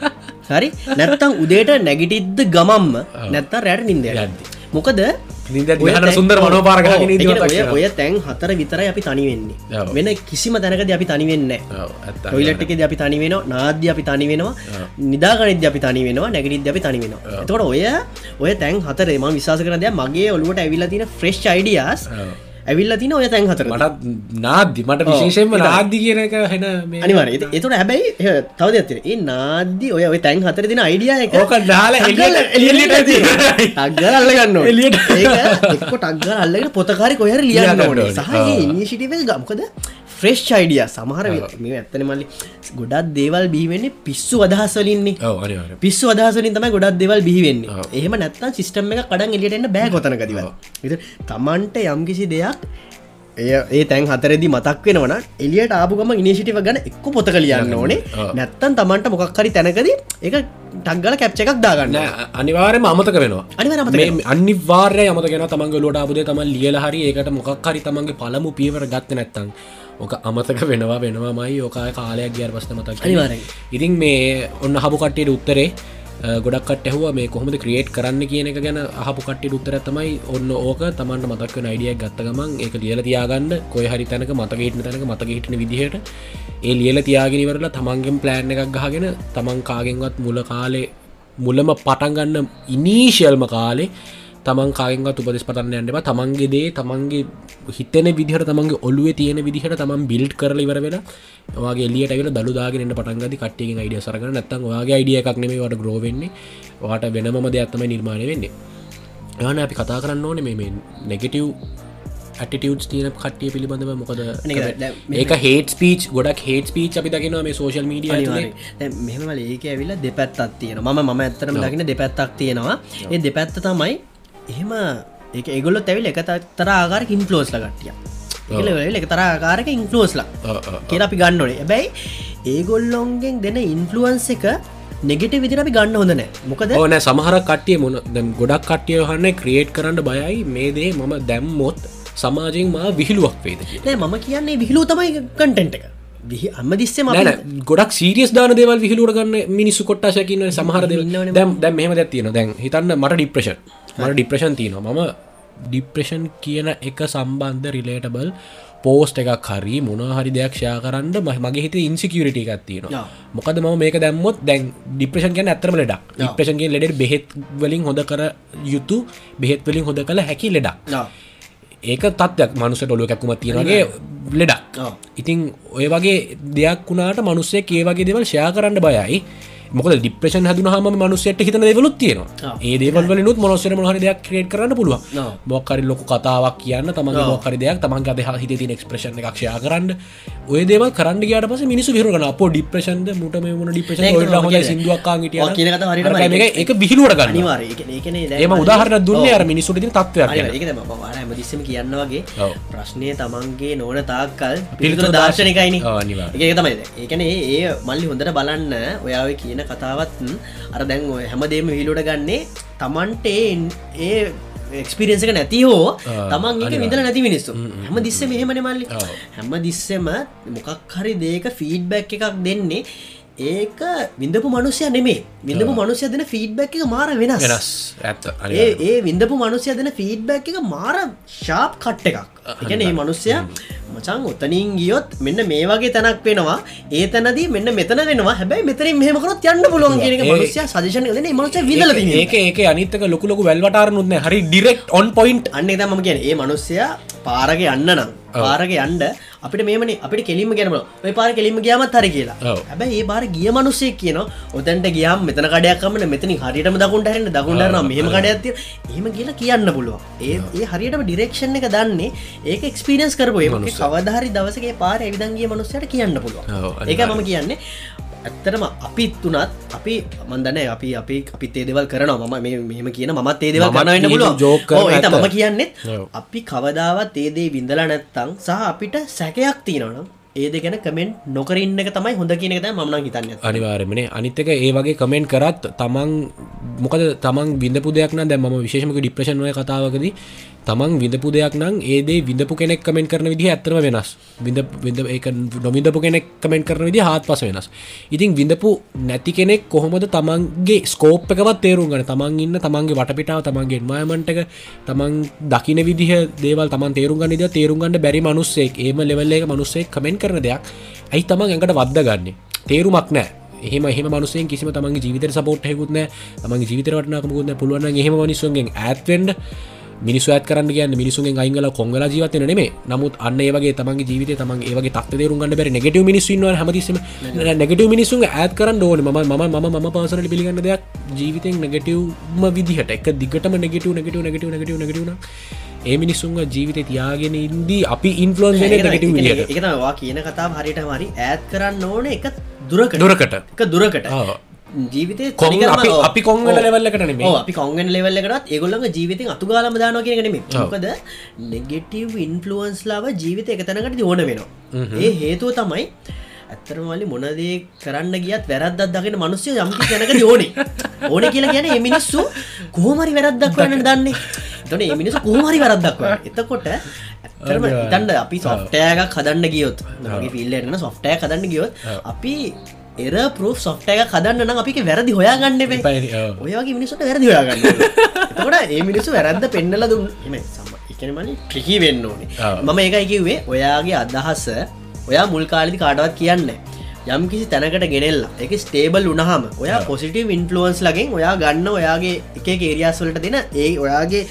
හරි? නැත්තම් උදේට නැගිටිද්ද ගමම්ම නැත්ත රැට නින්ද යද්දි. මොකද සුන්දර දක්ෂිනවා. ඔය තැන් හතර විතරයි අපි තනි වෙන්නේ. ඔව්. වෙන කිසිම තැනකද අපි තනි වෙන්න ටොයිලට් එකද අපි තනි වෙනවා නාද්‍ය අපි තනි වෙනවා නිදාගනිද්‍ය අපි තනි වෙනවා නැගනිද්‍ය අපි තනි වෙනවා. එතකොට ඔය ඔය තැන් හතර ම විශවාස කරන දෙයක් මගේ ඔලුවට ඇවිල්ල තින ෆ්‍රෙස්් අයිඩියස් ඇවිල්ල තින ඔය තැන් හතර මටත් නාද්දි මට විශේෂෙන්ම නාද්දි කියන එක හෙන අනිවර එතට හැබැයි එහ තවද ඇතින ඒ නාද්‍ය ඔය ඔය තැන් හතර දින අයිඩිය එක ඕක දාලා එලියට- එලියට ටක්ගල අල්ලගෙන පොතකාරි කොහර ලියන්න ඕනේ. සහ. ඉනිශිටිව ගමකද ෆ්‍රෙස්් අයිඩිය සමහර මේ ඇත්තන මල්ලි ගොඩත් දේවල් බිහිවෙන්නේ පිස්සු අදහසලින්නේ පිස්සු අදහසලින් තමයි ගොඩක් දෙවල් බිහිවෙන්නේ එහෙම නැත්තම් සිිස්ටම් එක කඩන් එලියටන්න බෑ කොතනකතිව තමන්ට යම්කිසි දෙයක් ඒ තැන් හතරදි මතක් වෙනවන එලියට ආපුගම ඉනිසිටිව ගන එක්ක පොතක ලියන්න ඕනේ. නැත්තන් තමන්ට මොකක්හරි තැනකද එක ටක්ගල කැප්ච එකක් දාගන්න. අනිවාරම අමතක වෙනවා. අනිවාර්යයෙන්ම අමතක මේ අනිවාර්ය අමතගෙන තමන්ග ලොට අපදේ තම ලියල හරි ඒකට මොකක්හරි තමන්ගේ පළමු පියවර ගත්ත නැත්තං ඕක අමතක වෙනවා වෙනවාමයි ඕකාය කාලයක් ගියර පස්ත මතක් අනිවාර්යෙන්. ඉතින් මේ ඔන්න හබු කට්ටයට උත්තරේ ගොඩක්ට ඇහව මේ කොහොමද ක්‍රියේට් කරන්න කියන එක ගැන අහපු කට්ටි උත්තර තමයි ඔන්න ඕක. තමන්ට මතක් අයිඩියක් ගත්ත ගමන් ඒක ලියල තියාගන්න. කොය හරි තැනක මතගේටන තැනක මතක හිටන විදිහට ඒ ලියල තියාගෙනවරලා තමන්ගෙන් ප්ලෑන් එකක් ගහගෙන තමන් කාගෙන්වත් මුල කාලේ මුලම පටන්ගන්න ඉනීශල්ම කාලේ තමන් කාගෙන්ගත් උපදෙස් පටන්න යන්නවා තමන්ගේ දේ තමන්ගේ හිතන විදිහට තමන්ගේ ඔලුවේ තියෙන විදිහට තමන් බිල්ඩ් කරල ඉවර වෙන වගේ එලියට වෙන දළුදාගෙන පටන්ගද කට්ටියෙන් අයිඩිය සරගන නැත්තන් වගේ අයිඩිය එකක් නෙමේ වට ග්‍රෝවෙන්නේ වාට වෙනම දෙයක්ත්තම නිර්මාණය වෙන්නේ. යන අපි කතා කරන්න ඕනේ මේ නෙගටව් ඇටිටියස් තියන කට්ටිය පිළිබඳව මොකද ඒක හේට පීච් ගොඩක් හේට පීච් අපි දකින මේ සෝශල් මීඩිය මෙහමල ඒක ඇවිල්ල දෙපැත්තක් තියෙන ම මම ඇත්තරම දකින දෙපැත්තක් තියෙනවා. ඒ දෙපැත්ත තමයි එහෙම ඒ ඒගොල්ලො තැවිල් එක තර ආකාර ඉන්ෆලෝස් ලගටිය ඒල එක තර ආකාරක ඉන්ෆලෝස්ලා කියල අපි ගන්න ඕනේ. ඇබැයි ඒගොල්ලොන්ගෙන් දෙන ඉන්ෆලුවන්ස එක නෙගෙට විදිර අපි ගන්න හොඳන මොකද ඕන සමහර කට්ටිය මොන දැම් ගොඩක් කට්ටිය හන්න ක්‍රියේට් කරන්න බයයි. මේ දේ මම දැම්මොත් සමාජයෙන් මා විහිළුවක් වේද නෑ මම කියන්නේ විහිලූ තමයි කටෙන්ට් එක. විහි අම්ම දිස්සේ ම නැන ගොඩක් සීරියස් දාන දේවල් විහිලුවට ගන්න මිනිස්සු කොට්ටාශයකින්න සමහර ඉන්නවනේ. දැම් දැම් මෙහම දැත්තියන දැන් හිතන්න මට ඩිප්‍රේෂන් මට ඩිප්‍රේෂන් තියනවා. මම ඩිප්‍රේෂන් කියන එක සම්බන්ධ රිලේටබල් පෝස්ට එකක් හරි මොනහරි දෙයක් ෂයා කරන්න මගේ හිත ඉන්සිකියරිට එකක් තියෙනවා. මොකද ම මේක දැම්මොත් දැන් ඩිප්‍රේෂන් ගැන ඇතරම ලෙඩක්. ඩිප්‍රේෂන්ගේ ලෙඩ බෙහෙත් වලින් හොඳ කර යුතු බෙහෙත් වලින් හොඳ කළ හැකි ලෙඩක්. ඒක තත්යක් මනුස ොලුව කැක්කුම තියෙනගේ ලෙඩක්. ඉතින් ඔය වගේ දෙයක් වුණට මනුස්සේ ඒ වගේ දෙවල් ෂයා කරන්න බයයි මොක ඩිප්‍රේෂන් හදුන හම මනුස්සයට හිතන දෙවලුත් තියෙනවා. ඒ දේවල් නුත් මොනොස්සර මොහර දෙයක් ක්‍රේට් කරන්න පුළුව. මොක්කරි ලොක කතාවක් කියන්න තම ඔව්. මොක්කරි දෙයක් තමන් අද හිත තින එක්ස්ප්‍රේෂන් එකක්ෂයා කරන්න ඔය දේව කරන්න ගට පස මිනිසු හිරගන අප ඩිප්‍රේෂන්ද මුට මේ ඩිප්‍රේෂන් ඒක තමයි හොඳ කියන්නේ. සිදුවක්කා ඔය කියන කතාව හරියටම හිටිය එක විහිලුවට ගන්න ඒම උදාහරන දුන්න අර මිනිසුට තත්වයක් ගැන. ඒක ම දිස්සම කියන්න වගේ ඔව්. ප්‍රශ්නය තමන්ගේ නොන තාක්කල් පිළිතුර දර්ශනකයින. ඒක තමයි ඒකන ඒ මල්ලි හොඳට බලන්න ඔයාව කියන කතාවත් අර දැන් ඔය හැමදේම විහිලුට ගන්නේ තමන්ට ඒ- එක්ස්පිරියන්සක නැති හෝ තමන් ඒක විඳල නැති මිනිස්සු. හැම දිස්ස මෙහෙමන මල්ලි. හැම දිස්සෙම මොකක් හරි දේක ෆීඩ්බැක් එකක් දෙන්නේ ඒක විඳපු මනුසය නෙමේ. විඳපු මනුසය දෙන ෆීඩ්බැක් එක මාර වෙනස්. වෙනස්. ඇත්ත. ඒ විඳපු මනුසය දෙන ෆීඩ්බැක් එක මාර ශාප් කට්ට එකක්. එකන ඒ මනුස්සය මචන් ඔතනින් ගියොත් මෙන්න මේ වගේ තැනක් වෙනවා. ඒ තැනදී මෙන්න මෙතන වෙනවා. හැබැයි මෙතරින් මෙහමකරොත් යන්න පුළුවන් කියන මනුසය සදේශන න මනුස විදල ඒක ඒක අනිතක ලොකු ලොකු වැල්වටාරනුත්න හරි ඩිරෙක්් ඔන් පොයින්් අන්න එතම කියන ඒ මනුස්සයා පාරග යන්න නම් පාරග යන්ඩ අපිට මේමන අපිට කෙලිම ගැනම ඔය පාර කෙලිම ගයාමත් හරි කියලා. හැබැයි ඒ පාර ගිය මනුස්සේ කියන ඔතැන්ට ගියම් මෙතන කඩයක්කමන මෙතනි හරිටම දකුන්ට හරන්න දකුන්ටරන මෙහම කඩයක්තිය ඒම කියලා කියන්න පුළුව ඒ ඒ හරියටම ඩිරෙක්ෂන් එක දන්නේ ඒක එක්ස්පිරියන්ස් කරපු ඒ කවධහරි දවසගේ පාර එවිදන්ගේ මනුස්සයට කියන්න පුළුව ඒක මම කියන්නේ ඇත්තටම අපිත් තුනත් අපි මන්දන අපි අපි අපිත් ඒදවල් කරනවා මම මේ මෙහම කියන මත් joke කරන ඒත ඇත්ත. මම කියන්නෙත්. අපි කවදාවත් ඒදේ විඳලා නැත්තං සහ අපිට සැකයක් තියෙනවනම් ඒද ගැන කමෙන්ට් නොකරන්න තමයි හොඳ කියන එක මන හිතන්න අනිවාරමනේ අනිත්තක ඒ වගේ කමෙන්ට් කරත් තමන් මොකද තමන් විඳපු දෙයක් නම් දැම විශේෂමක ඩිප්‍රශන්ය කතාවකද තමන් විඳපු දෙයක් නම් ඒදේ විඳපු කෙනෙක් කමෙන්ට කරන විදි ඇතරම වෙනස්. විඳ විඳ ඒක නොවිඳපු කෙනෙක් කමෙන්ට කරන විදි හත් පස වෙනස්. ඉතින් විඳපු නැති කෙනෙක් කොහොමද තමන්ගේ ස්කෝප් එකවත් තේරුම් ගන තමන් ඉන්න තමන්ගේ වටපිටාව තමන්ගේ මයමන්ටක තමන් දකින විදිහ දේවල් තමන් තේරුම් ගනිද තේරුම් ගන්න බැරි මනුස්සෙක් ඒම ලෙවල්ලක මනුස්සේ කමෙන්ට කරන දෙයක් ඇයි තමන් ඇඟට වද්ද ගන්නේ? තේරුමක් නෑ එහම එහම මනුසයෙන් කිසිම තමන්ගේ ජීවිත සපෝට් හෙකුත්න තමන්ගේ ජීවිතරටනකමුකුන්න පුළුවන් එහෙම මනිස්සුන්ගෙන් ඇත්වෙන්ඩ මිනිස් ඇත් කරන්න කියන්න මිනිසුන් අයිංගල කොංගල ජීවතන නෙමේ නමුත් අන්න ඒවගේ තමන්ගේ ජීවිත තමන් ඒවගේ තක් තේරුම්ගන්න බැරි නෙගටව මිනිස්සුන් හැමතිසම නෙගටව මිනිසුන් ඇත් කරන්න ඕන. ම ම ම ම පසන පිළිගන්න දෙයක් ජීවිතෙන් නෙගටවම විදිහට. එක දිගටම නෙගටව නෙගටව නෙගටව නෙගටව නෙගටවන ඒ මිනිස්සුන්ග ජීවිත තියාගෙන ඉන්දී අපි ඉන්ෆලෝන් එකවා කියන කතා හරිට මරි ඇත් කරන්න ඕන. එක දුරක දොරකට. දුරකට ආ. ජීවිතය කොන් අපි කොංගල. ලෙවල්ලකට ඔව්, අපි කොංගෙන් ලෙවල්ල කරත් ඒගොල්ලඟ ජීවිතෙන් අතුගාලම දානෝ කියගෙනම මොකද නෙගෙටව් ඉන්ෆලුවන්ස් ලාව ජීවිත එක තැනකට ඕන වෙනවා. ඒ හේතුව තමයි ඇත්තරමලි මොනදේ කරන්න ගියත් වැරද්දක් දගෙන මනුස්්‍යය යම්කි තැනකට ඕනි. ඕන කියලා කියන එමිනිස්සු කෝමරි වැරද්දක් වන්න දන්නේ. තොන එමිනිස් කෝමරි වැරද්දක් එතකොට ඇත්තරම ඉතන්ඩ අපි සොෆ්ටෑගක් හදන්න ගියොත් මගේ පිල්ලරන සොෆ්ටය හදන්න ගියොත් අපි එර පරෝ සොෆ්ටය කදන්න නම් අපි වැරදි හොයාගන්න ඔයගේ මිනිසුට වැරදි හොයාගන්න එතකොට ඒ මිනිසු වැරද්ද පෙන්නල දුන් එම සම එකනමනි ට්‍රිකී වෙන්න ඕනේ. මම ඒකයි කිව්වේ ඔයාගේ අදහස ඔයා මුල් කාලිදි කාටවත් කියන්න යම් කිසි තැනකට ගෙනෙල්ලා එක ස්ටේබල් උනහම ඔයා පොසිටව ඉන්ෆලුවන්ස් ලගෙන් ඔයා ගන්න ඔයාගේ එක ඒරියස්වලට දෙන ඒ ඔයාගේ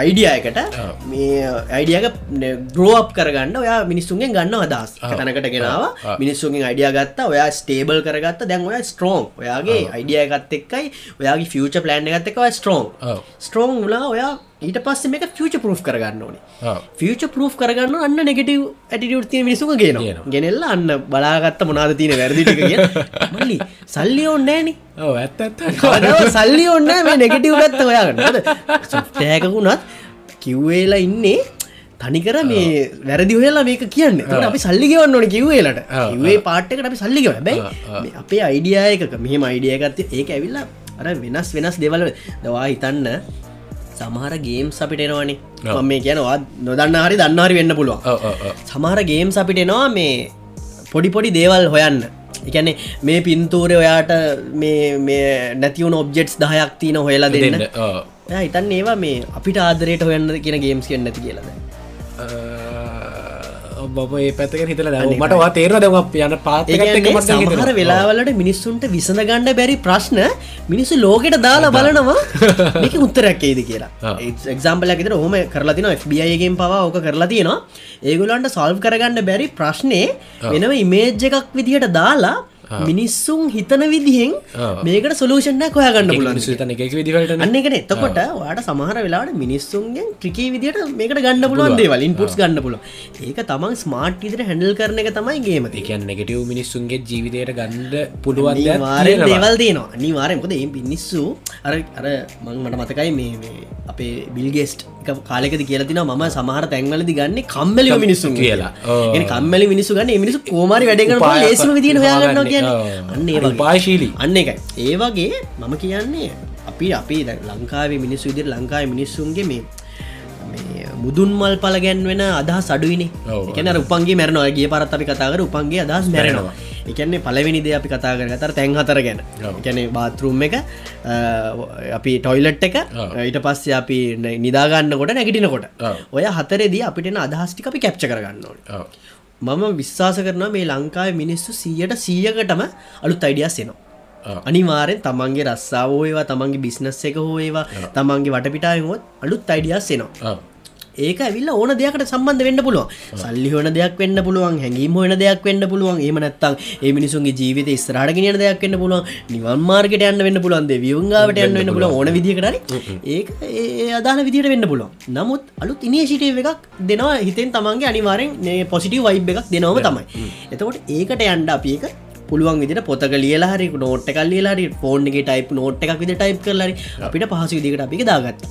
අයිඩියයකට ඔව්. මේ අයිඩියක ග්‍රෝප් කරගන්න ඔයා මිනිස්සුන්ගෙන් ගන්න අදස් ඔව්. තැනකට ගෙනාව. ඔව්. මිනිස්සුන්ගෙන් අයිඩිය ගත්ත ඔයා ස්ටේබල් කරගත්ත දැන් ඔය ස්ට්‍රෝන් ඔයාගේ අයිඩියයගත් එක්කයි ඔයාගේ ෆියච ප්ලන්් ගත්ත එකව ස්ට්‍රෝන්. ස්ට්‍රෝන් ලා ඔයා ඊට පස්ස මේක ෆියච පරෝ් කරගන්න ඕනේ. ෆියච පරෝ් කරගන්න අන්න නෙගටව ඇටිටියුට් තිය මිනිසුම ගෙන. ගෙනෙල්ල අන්න බලාගත්ත මොනාද තියෙන වැරදිටික කිය මල්ලි සල්ලි ඔන්නෑනේ සල්ලි ඔන්න මේ නෙගටව් ගත්ත ඔයාගන්න සොෆ්ටෑකකුණත් කිව්වේලා ඉන්නේ තනිකර මේ වැරදි හොයලා මේක කියන්න. අපි සල්ලිගවන්න ඕන කිව්වේලට. කිවේ පාට්ටකට අපි සල්ලිගව බැයි. අපේ අයිඩියයක මෙහම අයිඩියගත්ත ඒක ඇවිල්ලා අර වෙනස් වෙනස් දෙවල දවා හිතන්න සමහර ගේම්ස් අපිට එනවානේ. ඔව්. මම මේ කියනවා නොදන්න හරි දන්නහරි වෙන්න පුළුවන්. සමහර ගේම්ස් අපිට එනවා මේ පොඩි පොඩි දේවල් හොයන්න. එකැනෙ මේ පින්තූරය ඔයාට නැතිවුණ ඔබ්ජෙට්ස් දහයක් තියන හොයලා දෙන්න. හිතන්න ඒවා මේ අපිට ආදරයට හොයන්න කියන ගේම්ස් කියන්න නැති කියලද බොබ ඒ පැත්තක හිතල දැ මටවා තේර දෙම යන පාත සමහර වෙලාවලට මිනිස්සුන්ට විසඳ ගණ්ඩ බැරි ප්‍රශ්න මිනිස්සු ලෝකෙට දාලා බලනවා. මේක උත්තරැක්කේද කියලා. එක්ම්පල ෙතර හොම කරලා තින FBIගෙන් පවා ඕක කරලා තියෙනවා ඒගොලන්ට සල්ව් කරගන්න බැරි ප්‍රශ්නය වෙනම ඉමේජ් එකක් විදිහට දාලා මිනිස්සුන් හිතන විදිහෙන්. මේකට සොලූෂන්න්න කොයාගන්න පුලන් එක විදිහට අන්න එකන එතකොට වාට සමහර වෙලාට මිනිස්සුන්ගෙන් ට්‍රිකී විදිට මේකට ගන්න පුළුවන් දේවල් ඉන්පුට්ස් ගන්න පුල ඒක තමන් ස්මාර්ට් ඉදිර හැඩල් කරන එක තමයි ගේමති එකන් නෙගටව් මිනිස්සුන්ගේ ජීවිතයට ගණ්ඩ පුළුවන් තියෙනවා. දේවල් දේනවා අනිවාරයකොද ඒ පිනිස්සු අර අර මං මට මතකයි මේ අපේ බිල්ගෙස්ට් කාලෙකද කියලතින ම සමහර තැන්වලදි ගන්න කම්මලි මිනිස්සු කියලා. කම්මලි මිනිසු ගන්න මිනිසු කෝමරි වැඩගන ලේසිම විදින උපාගන්න. කියන. අන්න. උපායශීලී. අන්න එකයි ඒ වගේ මම කියන්නේ අපි අපි ලංකාවේ මිනිස්සු ඉදිරි ලංකාවේ මිනිස්සුන්ගේ මේ මුදුන් මල් පල ගැන්වෙන අදහ සඩුවනි. එකන උපන්ගේ මැරනවා ගිය පරත් අපි කතාකර උපන්ගේ අදහස් මැරෙනවා එකන්නේ පලවෙනිදේ අපි කතා කර තර තැන් හතර ගැන. එකැනෙ බාතරුම් එක අපි ටොයිලට් එක. ඊට පස්සේ අපි නිදාගන්නකොට නැගටිනකොට. ඔය හතරේදී අපිට අදහස්ටි අපි කැප්ච කරගන්න ඕන ඔව්. මම විශ්වාස කරන මේ ලංකාව මිනිස්සු සීයට සීයකටම අලුත් අයිඩියස් එනවා. අනිවාරෙන් තමන්ගේ රස්සාාව ඒවා තමන්ගේ බිස්නස් එක හෝ ඒවා තමන්ගේ වටපිටාය හොත් අලුත් අයිඩියස් එනවා. ඒක ඇවිල්ල ඕන දෙයකට සම්බන්ධ වෙන්න පුළුවන්. සල්ලි හොන දෙයක් වෙන්න පුළුවන් හැඟීම හොන දෙයක් වෙන්න පුළුවන්. ඒම නැත්තම් ඒ මිනිසුන්ගේ ජීවිත ස්රාට ගෙන දෙයක් වෙන්න පුළුවන්. නිවන් මාර්ගට යන්න වෙන්න පුළුවන්. වියුංගාවට යන්න වෙන්න පුළුවන්. ඕන විදිකරන ඒක ඒ අදාන විදිට වෙන්න පුළුවන්. නමුත් අලුත් ඉනිශිටේ එකක් දෙනවා. හිතෙන් තමන්ගේ අනිවාරෙන් පොසිටව වයිබ් එකක් දෙනවම තමයි. එතකොට ඒකට යන්ඩ අපි එක පුළුවන් විදිට පොතක ලියලා හරි නෝට් එක ලියලාරි ෆෝන්ගේ ටයිප් නෝට් එකක් විදි ටයිප් කරලරි අපිට පහසු විදිකට අපි දාගත්ත.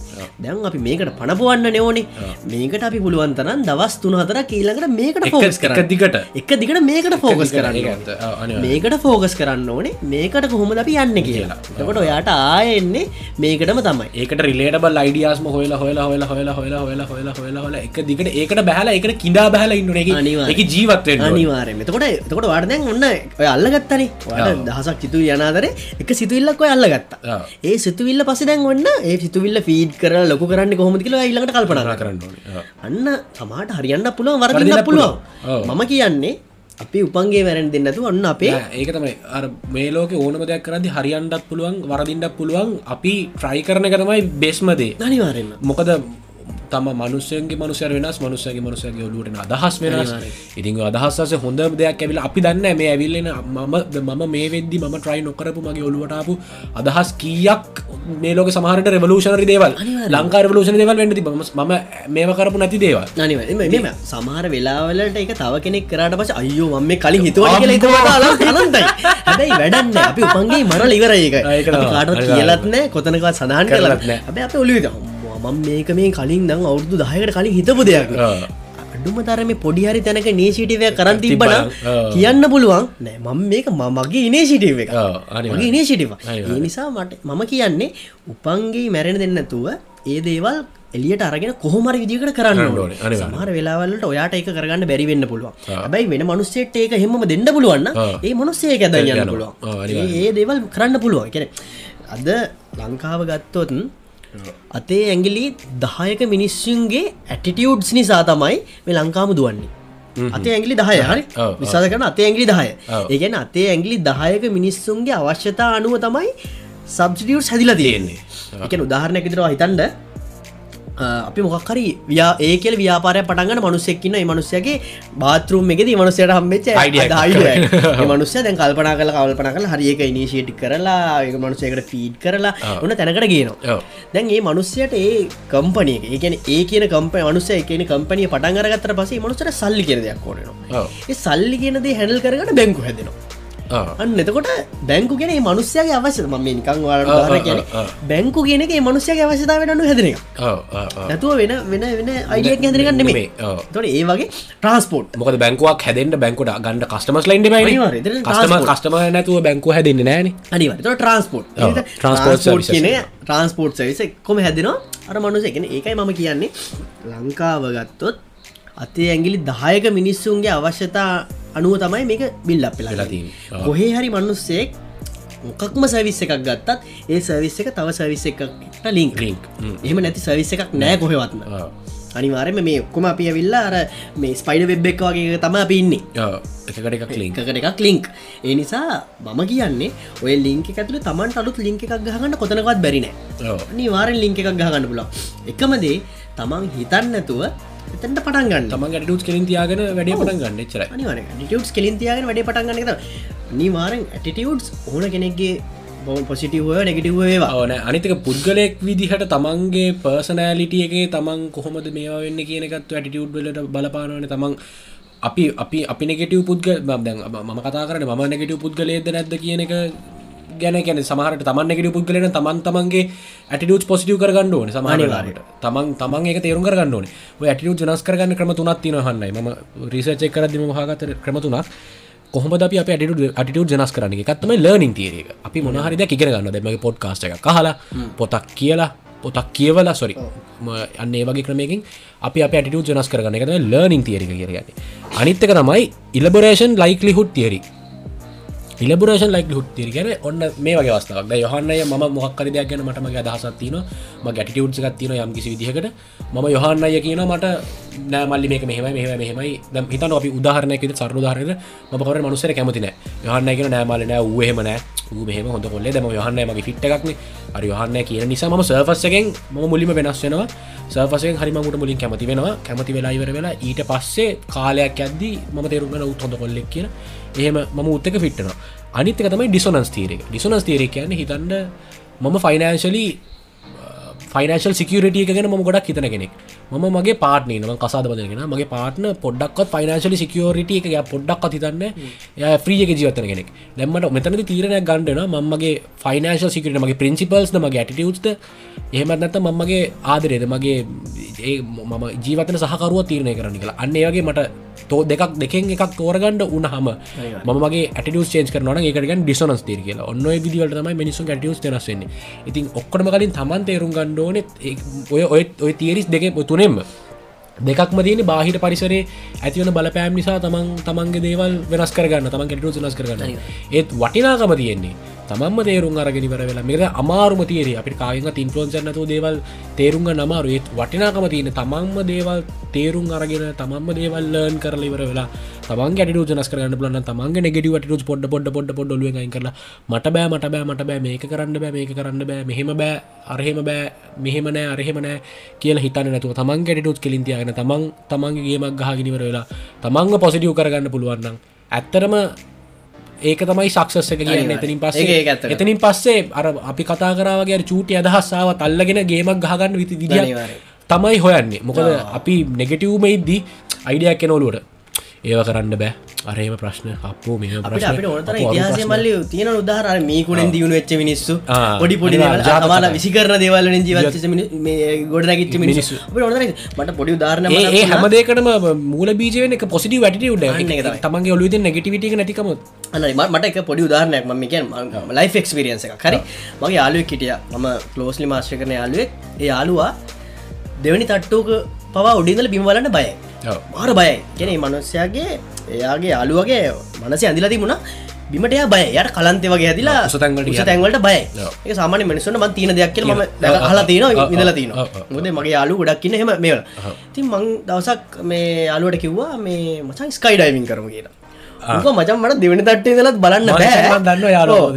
දැන් අපි මේකට පණපුවන්න නෝනේ මේකට අපි පුළුවන්තරන් දවස් තුන හතර කීලකට මේකට ෆෝකස් කර එක දිගට. එක දිකට මේකට ෆෝකස් කරන්න. මේකට ෆෝකස් කරන්න ඕනේ. මේකට කොහොමද අපි යන්න කියලා. එතකොට ඔයාට ආයෙන්නේ මේකටම තමයි. ඒකට රිලේටබල් අයිඩියස්ම හොයලා හොයලා හොයලා හොයලා හොයලා හොයලා හොයලා හොයලා හොයලා එක දිගට ඒකට බැහලා ඒකට කිඩා බැහලා ඉන්න එක ජීවත්වෙන් අනිවාරය එතකොට එතකොට වාඩදැන් ඔන්න ඔය අල්ලගත්තනේ ඔව්. දහසක් සිතු යනාදර එක සිතුවිල්ලක් ඔය අල්ලගත්තා. ඒ සිතුවිල්ල පස දැන් ඔන්න ඒ සිතුවිල්ල ෆීඩ් කර ලොක කරන්න කොහොමති කියලා ඊළඟට කල්පනා කරන්න. අන්න සමාට හරියන්න පුළුවන් වරදින්න. ඔව්. මම කියන්නේ අපි උපන්ගේ වැරෙන් දෙන්නතු ඔන්න අපේ ඒක තමයි අර මේ ලෝක ඕනම දෙයක් කරදි හරියන්ඩත් පුළුවන් වරදින්ඩක් පුළුවන් අපි ට්‍රයි කරන එක තමයි බෙස්මදේ අනිවාරෙන්න්න මොකද තම මනුස්සයන්ගේ මනුසය වෙනස් මනුස්සයගේ මනුසයගේ ඔලුවට අදහස් වෙනස්. ඉතින් අදහස්ස හොඳ දෙයක් ඇවිල අපි දන්න මේ ඇවිල්ලෙන මම මම මේ වෙද්දි ම ට්‍රයි නොකරපු මගේ ඔලුවටාපු අදහස් කීයක් මේ ලෝක සමහරට රෙවලූෂණරි දේවල් ලංකා රවලූෂණ දේවල් වෙන්නති ම මේම කරපු නැති දේවල්. අනිම සමහර වෙලාවලට එක තව කෙනෙක් කරට පස අයෝ මම කලින් හිතුවා අනන්තයි හැබැයි වැඩන්න අපි උපන්ගේ මරල ඉවර ඒක. කාට කියලත්නෑ කොතනකවත් සඳහන් කරලත්න අප ඔලුවිද මම මේක මේ කලින් දම් අවුදු දහයකට කලින් හිතපු දෙයක්. අඩුම තරම පොඩිහරි තැනක නේසිටිවය කරන් තිබන කියන්න පුළුවන්. නෑ මම මේක මගේ ඉනේසිටව එක මගේ ඉනේසිටිව ඒ නිසා මට මම කියන්නේ උපන්ගේ මැරෙන දෙන්නතුව ඒ දේවල් එලියට අරගෙන කොහොමර විදිකට කරන්න සමහර වෙලාවලට ඔයාට එක කරගන්න බැරිවෙන්න පුළුවන්. බැයි වෙන මනුස්සේට ඒක හෙම දෙන්න පුළුවන්න ඒ මනුස්සේ ඇද යන්න පුළුවන්. ඒ දේවල් කරන්න පුළුවන්. කෙන අද ලංකාව ගත්තොත්න් අතේ ඇගිලි දහයක මිනිස්සුන්ගේ ඇටිටියුඩ්ස් නිසා තමයි මේ ලංකාම දුවන්නේ. අතේ ඇගලි දහය හරි? විසාද කරන අතේ ඇගලි දහය. ඒගැන අතේ ඇගලි දහයක මිනිස්සුන්ගේ අවශ්‍යතා අනුව තමයි සබ්සිටියුට් හැදිලා තියෙන්නේ. එක උදාහරණයක් විදිරවා හිතන්ඩ අපි මොක්හරි ව්‍යා ඒකෙල් ව්‍යාපාරය පටන්ගන්න මනුස්සෙක්කින්න මනුස්සයගේ බාතරුම් එකෙද මනුස්සයට හම්බෙච මනුස්ස දැන් කල්පනා කල කල්පන කල හරික ඉනිශේටි කරලා ඒ මනුසයකට ෆීඩ් කරලා ඔන්න තැනකට ගේනවා දැන් ඒ මනුස්සයට ඒ කම්පනය ඒකන ඒ කියන කම්ප මනුස්ස එකන කම්පනිය පටන් අරගත්තර පසේ මනුසට සල්ලි කියෙන දෙයක් ඕනවා ඒ සල්ලි කියනදේ හැඩල් කරගට බැංකු හැදෙනවා අන්න එතකොට බැංකු ගෙන මනුස්්‍යගේ අවශ්‍ය ම නිකං වාට කියන බැංකු කියනගේ මනුස්්‍යගේ අවශ්‍යතාවට අනු හැදන නැතුව වෙන වෙන වෙන අයිඩියක් හැදරගන්න නෙමේ තොට ඒ වගේ ට්‍රන්ස්පෝට් මොකද බැංකුවක් හැදෙන්ට බැංකුට ගන්න කස්ටමස් ලයින්ඩ කස්ටම කස්ටම නැතුව බැංකු හැදන්න නෑන අනිවට ට්‍රන්ස්පෝට් ට්‍රන්ස්පෝට් කියන ට්‍රන්ස්පෝට් සවිස කොම හැදෙනවා. අර මනුස එකන ඒකයි මම කියන්නේ. ලංකාව ගත්තොත් අතේ ඇගිලි දහයක මිනිස්සුන්ගේ අවශ්‍යතා අනුව තමයි මේක බිල්ලක් පෙලාලතින් කොහේ හරි මනුස්සෙක් මොකක්ම සවිස්ස එකක් ගත්තත් ඒ සවිස්ස එක තව සවිස්ස එකට ලිංක් ලින්ක් එහම නැති සවිස්ස එකක් නෑ කොහෙවත්න අනිවාරම මේ ඔක්කොම අපි ඇවිල්ලා අර මේ ස්පයිඩ වෙබ් එක වගේ තම පින්නේ එකකට එකක් ලින්ක් එකට එකක් ලින්ක් ඒ නිසා මම කියන්නේ ඔය ලින්ක ඇතුල තමන් අලුත් ලින්ක එකක් ගහන්න කොතනවත් බැරිනෑ නිවාරෙන් ලින්ක එකක් ගහන්න පුලා එකමදේ තමන් හිතන්නතුව එතට පටන්ගන්න තම ටස් කෙලින් තියාගෙන වැඩ පටන් ගන්න චර ටස් කෙලින් තියාගෙන වැඩ පටන්ගන්න නිවාරෙන් ඇටිටියුඩ්ස් ඕන කෙනෙක්ගේ බොම පොසිටව නෙගටව ඕන අනිතක පුද්ගලෙක් විදිහට තමන්ගේ පර්සනෑලිටියගේ තමන් කොහොමද මේවා වෙන්න කියනකත් ඇටිටියුඩ් වලට බලපානවන තමන් අපි අපි අපි නෙගටව පුද්ග දැන් ම කතා කරන ම නෙගටව පුද්ගලේද නැද්ද කියන එක ගැන ගැන සමහට තමන්නෙකට පුද්ගලන තමන් තමන්ගේ ඇටිඩස් පොසිටව කරගන්න ඕන සමානලාට තමන් තමන් එක තේරුම් කරගන්න ඕන. ඇටිඩ ජනස් කරගන්න ක්‍රම තුනත් තින හන්නයි ම රිසච් කරදම හගත ක්‍රම තුනක්. කොහොමද අපි අටිට අටිට ජනස් කරන එකත්තම ලර්නිින් තේරක අපි මොනහරිද ඉගෙනගන්න දෙමගේ පොඩ්කාස්ට එක කහලා පොතක් කියලා පොතක් කියවලා සොරි අන්න වගේ ක්‍රමයකින් අපි අප ඇටිට ජනස් කරගන්න එකත ලර්නිින් තේරක කියරගන්න අනිත්තක තමයි ඉලබරේෂන් ලයිකලි හුට් තේරී ඉලබරේෂන් ලයික් හුත් තිරගෙන ඔන්න මේ වගේ වස්ථාවක් යොහන්නය ම මොහක්කරි දෙයක් ගැන මටම අදහසත්තින ම ගැටියුට් ගත්තින යම් කිසි විදිහකට. ම යොහන්නය කියන මට නෑමල්ලි මේක මෙහම මෙහ මෙහමයි. ද හිතන අපි උදාහරනයක සරුදාහරන මකර මනුසර කැමතින යහන්න කියන නෑමල නෑ. වහෙමනෑ මෙහම හොඳ කොල්ලේ. දම යහන්න මගේ ෆිට්ටක්න අර යහන්න කියන නිසා ම සර්ෆස්සකෙන් ම මුලිම වෙනස් වෙනවා. සර්පසයෙන් හරිමට මුලින් කැමති වෙනවා. කැමති වෙලා ඉවර වෙලා ඊට පස්සේ කාලයක් ඇද්දී ම තේරුම්ගන උත් හොඳ කොල්ලෙක් කියන එහෙම මම උත්තක ෆිට්ටනවා අනිත්තක තමයි ඩිසොනස් තීරක ඩිසොනස් තීරක කියන්න හිතන්න මම ෆයිනන්ශලි ෆයිනශල් සිකරටිය ගැන ම ගොඩක් හිතන කෙනෙක්. ම මගේ පාටන ම කසාද බදගෙන මගේ පාටන පොඩ්ඩක්ත් ෆයිනශලි සිකෝරිට එක පොඩ්ඩක් අතිතන්න ය ්‍රියක ජීවතන කෙනෙක්. දැම්මට මෙතන තීරණ ගණඩන මගේ ෆයිනශල් සිකට මගේ පින්සිපල්ස් මගේ ඇටියුත්ත එහෙමත් නැත මමගේ ආදරේද මගේ මම ජීවතන සහකරුව තීරණය කරන්න කියලා. අන්න ඒගේ මට තෝ දෙකක් දෙකෙන් එකක් තෝරගන්න උනහම මගේ ඇටියස් චේන්ස් කරන ඒකටගන් ඩිසනස් තේර කියලා. ඔන්න විදිවලටම මිනිසු ඇටියස් නස්සන්නේ ඉතින් ඔක්කට මලින් තමන් තේරුම් ගණ්ඩෝනෙත් ඔය ඔය ඔය තේරිස් දෙක තුනෙම දෙකක්ම දන බාහිට පරිසරේ ඇතිවන බලපෑම් නිසා තමන් තමන්ගේ දේවල් වෙනස් කරගන්න තමන් කෙටු වෙනස් කරගන්න. ඒත් වටිනාකම තියෙන්නේ තමන්ම තේරුම් අරගෙනවර වෙලා මේක අමාරුම තේරේ අපිට කායක තින්පලෝන්සන්නතු දේවල් තේරුම් නමාරු ඒත් වටිනාකම තියෙන තමන්ම දේවල් තේරුම් අරගෙන තමන්ම දේවල්ලර්න් කරලිවර වෙලා තමන් ගැඩු ජනස් කරන්න බලන්න තමන්ගේ නෙගෙටවට රුස් පොඩ පොඩ පොඩ පොඩ ොලුව කරලා මට බෑ මට බෑ මට බෑ මේක කරන්න බෑ මේක කරන්න බෑ මෙහෙම බෑ අරහෙම බෑ මෙහෙමනෑ අරහෙමනෑ කියලා හිතන්න නැතුව තමන් ගැඩටුත් කෙලින්තියගෙන තමන් තමන්ගේ ගේමක් ගහගනිවර වෙලා තමන්ග පොසිටිය් කරගන්න පුළුවන්නම් ඇත්තරම ඒක තමයි සක්සස්ස එක කියන්න. එතනින් පස්සේ ඇත්තට. එතනින් පස්සේ අර අපි කතා කරාවගේ චූටි අදහස්සාාව තල්ලගෙන ගේමක් ගහගන්න විති විදිිය. තමයි හොයන්නේ. මොකද අපි නෙගෙටවම ඉද්දී අයිඩයක් කෙනවලුවට ඒව කරන්න බෑ. අරේම ප්‍රශ්න. අපෝ මෙ ප්‍රශ්න. මල්ලි තියෙන උදාහර මීකුණෙන් දියුණු වෙච්ච මිනිස්සු පොඩි පොඩි කතා. විසිකරන දේවල්ලින් ජීවත්ච ගොඩ නැගිච්ච මිනිස්සු. මට පොඩි උදාහරණ ඒ හැමදේකටම මූල බීජවෙන එක පොසිටි වැට උඩ එක. තමන්ගේ ඔලුද නැගටිවිට නැතිකමත්. අන්න ම- මට එක පොඩි උදාහරණයක් ම කියන් ලයි් එක්ස්පිරියන්ස එක හරි? මගේ යාලුව හිටිය. මම කලෝස්ලි මාශ්‍ය කරන යාලුවෙක් ඒ යාලුවා දෙවැනි තට්ටෝක පවා උඩිඳල බිම්වලන්න බයයි මාර බයයි. කෙනෙ මනුස්්‍යයාගේ එයාගේ යාලුවගේ මනස ඇඳිල තිබුණ. බිමට බය යට කලන්තය වගේ ඇදිලා උස තැන්වලට බය. ඒ සාමාන්‍ය මිනිසුන්ට මන් තියන දෙයක් කියල ම හලා තියන ඉඳල ඔව්. මුද මගේ යාලු ගොඩක් කියන්න හෙම මේවල. තින් මං දවසක් මේ යාලුවට කිව්වා මේ මචන් ස්කයි ඩයිවින් කරම කියලා ක මචන් මට දෙවනි තට්ටේ දලත් බලන්න බෑ.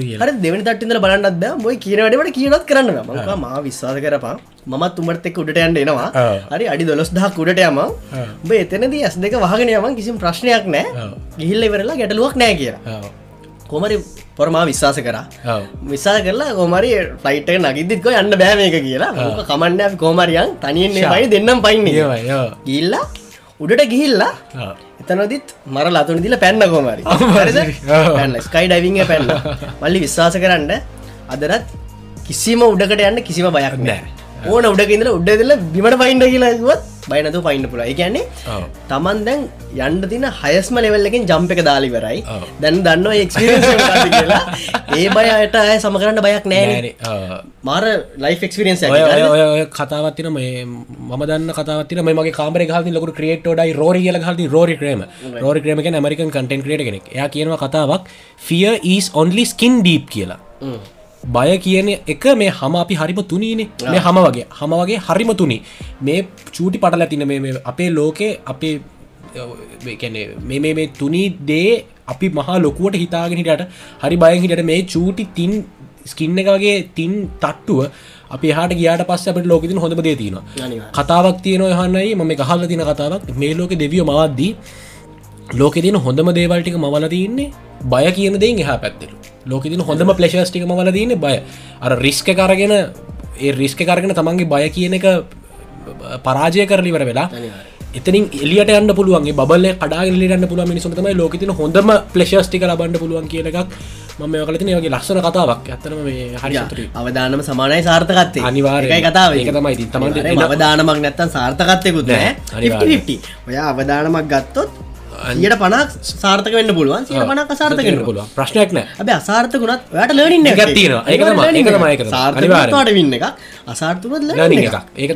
කියලා. හරි දෙවනි තට්ටිදල බලන්නත් බෑ. මොයි කියනවැඩට කියනත් කරන්න මක මා විශ්වාස කරපා මත් උමට එක් උඩට යන්න එනවා. හරි අඩි දොස් දහක් උඩට යම. උඹ එතනදී ඇස් දෙක වහගෙන යම. කිසිම ප්‍රශ්නයක් නෑ. ගිහිල්ල ඉවරලා ගැටලුවක් නෑ කියලා. කොමරි පොරමා විශ්වාස කරා. විසා කරලා කොමරි ෆලයිට නගිදිත්ක යන්න බෑ මේක කියලා. මොක කමන්න කෝමරියන් තනියෙන් පයි දෙන්නම් පයින්නේ ගිල්ලා උඩට ගිහිල්ලා එතනදිත් මර ලතුන දිල පැන්න කෝමරි ස්කයි ඩයිවිං පැන්න. මල්ලි විශ්වාස කරන්න අදරත් කිසිම උඩකට යන්න කිසිම බයක් නෑ ඕන උඩකින්දල උඩදල බිමට පයින්ඩ කියලාවත් බයිනතු පයින්න පුලා එකන්නේ තමන් දැන් යන්ඩ තින හයස්ම ලෙවල්ලකින් ජම්ප එක දාලිවරයි. දැන් දන්න එක් කියලා. ඒ බයට අය සමකරන්න බයක් නෑ මාර ලයි් එක්ස්පිරියන්ස් ඔය කතාවත්තින මේ මම දන්න කතාවත්තින මේ මගේ කාමර හල් ලොක ක්‍රේටෝඩයි රෝරි කියල හල්ති රෝරි ක්‍රේම රෝරි ක්‍රමක ඇමරිකන් කටන් ක්‍රේට කෙනෙක්. එයා කියනවා කතාවක් fear is only skin deep කියලා බය කියන එක මේ හම අපි හරිම තුනීනේ. මේ හම වගේ. හම වගේ හරිම තුනි. මේ චූටි පටල තින මේ අපේ ලෝකේ අපේ මේ මේ තුනී දේ අපි මහා ලොකුවට හිතාගෙන හිටට හරි බයෙන් හිට මේ චූටි තින් ස්කින්න එක වගේ තින් තට්ටුව අපි හට ගියාට පස්ස අපට ලෝකතින් හොඳ දේ තියෙනවා. කතාවක් තියන හන්නයි මම ගහල තින කතාවක්. මේ ලෝක දෙවියෝ මවද්දී ලෝක තින හොඳම දේවල්ටික මවල තියන්නේ බය කියන දෙ එහා පැත්තරු ලෝක තින හොඳම පලේශස්ටික මවල තියන්නේ බය අර රිස්ක කරගෙන ඒ රිස්ක කරගෙන තමන්ගේ බය කියන එක පරාජය කරලිවර වෙලා එතනින් එලියට යන්න පුළුවන්ගේ බල කඩාගලට පුළුව මිනිසුන් තමයි ලෝකතින හොඳම පලේශස්ටික ලබන්න පුළුවන් කියන එකක් මම කලතින වගේ ලස්සන කතාවක් ඇත්තනම මේ හරි. අවදානම සමානයි සාර්ථකත්තේ අනිවාර්යයෙන්. එකයි කතාව ඒක තමයි එන- අවදානමක් නැත්තන් සාර්ථකත්තයකුත් නෑ, නෑ අනිවාර්යයෙන්. 50-50. ඔය අවදානමක් ගත්තොත් සියට පනක් සාර්ථක වෙන්න පුළුවන් සියට පනක් අසාර්ථක වෙන්න පුළුවන්. පුළුවන්. ප්‍රශ්නයක් නෑ ඇබ අසාර්ථකුණත් ඒක තමයි. සාර්ථකවට වින්න එක අසාර්ථකුත් ලනින් එක ඒක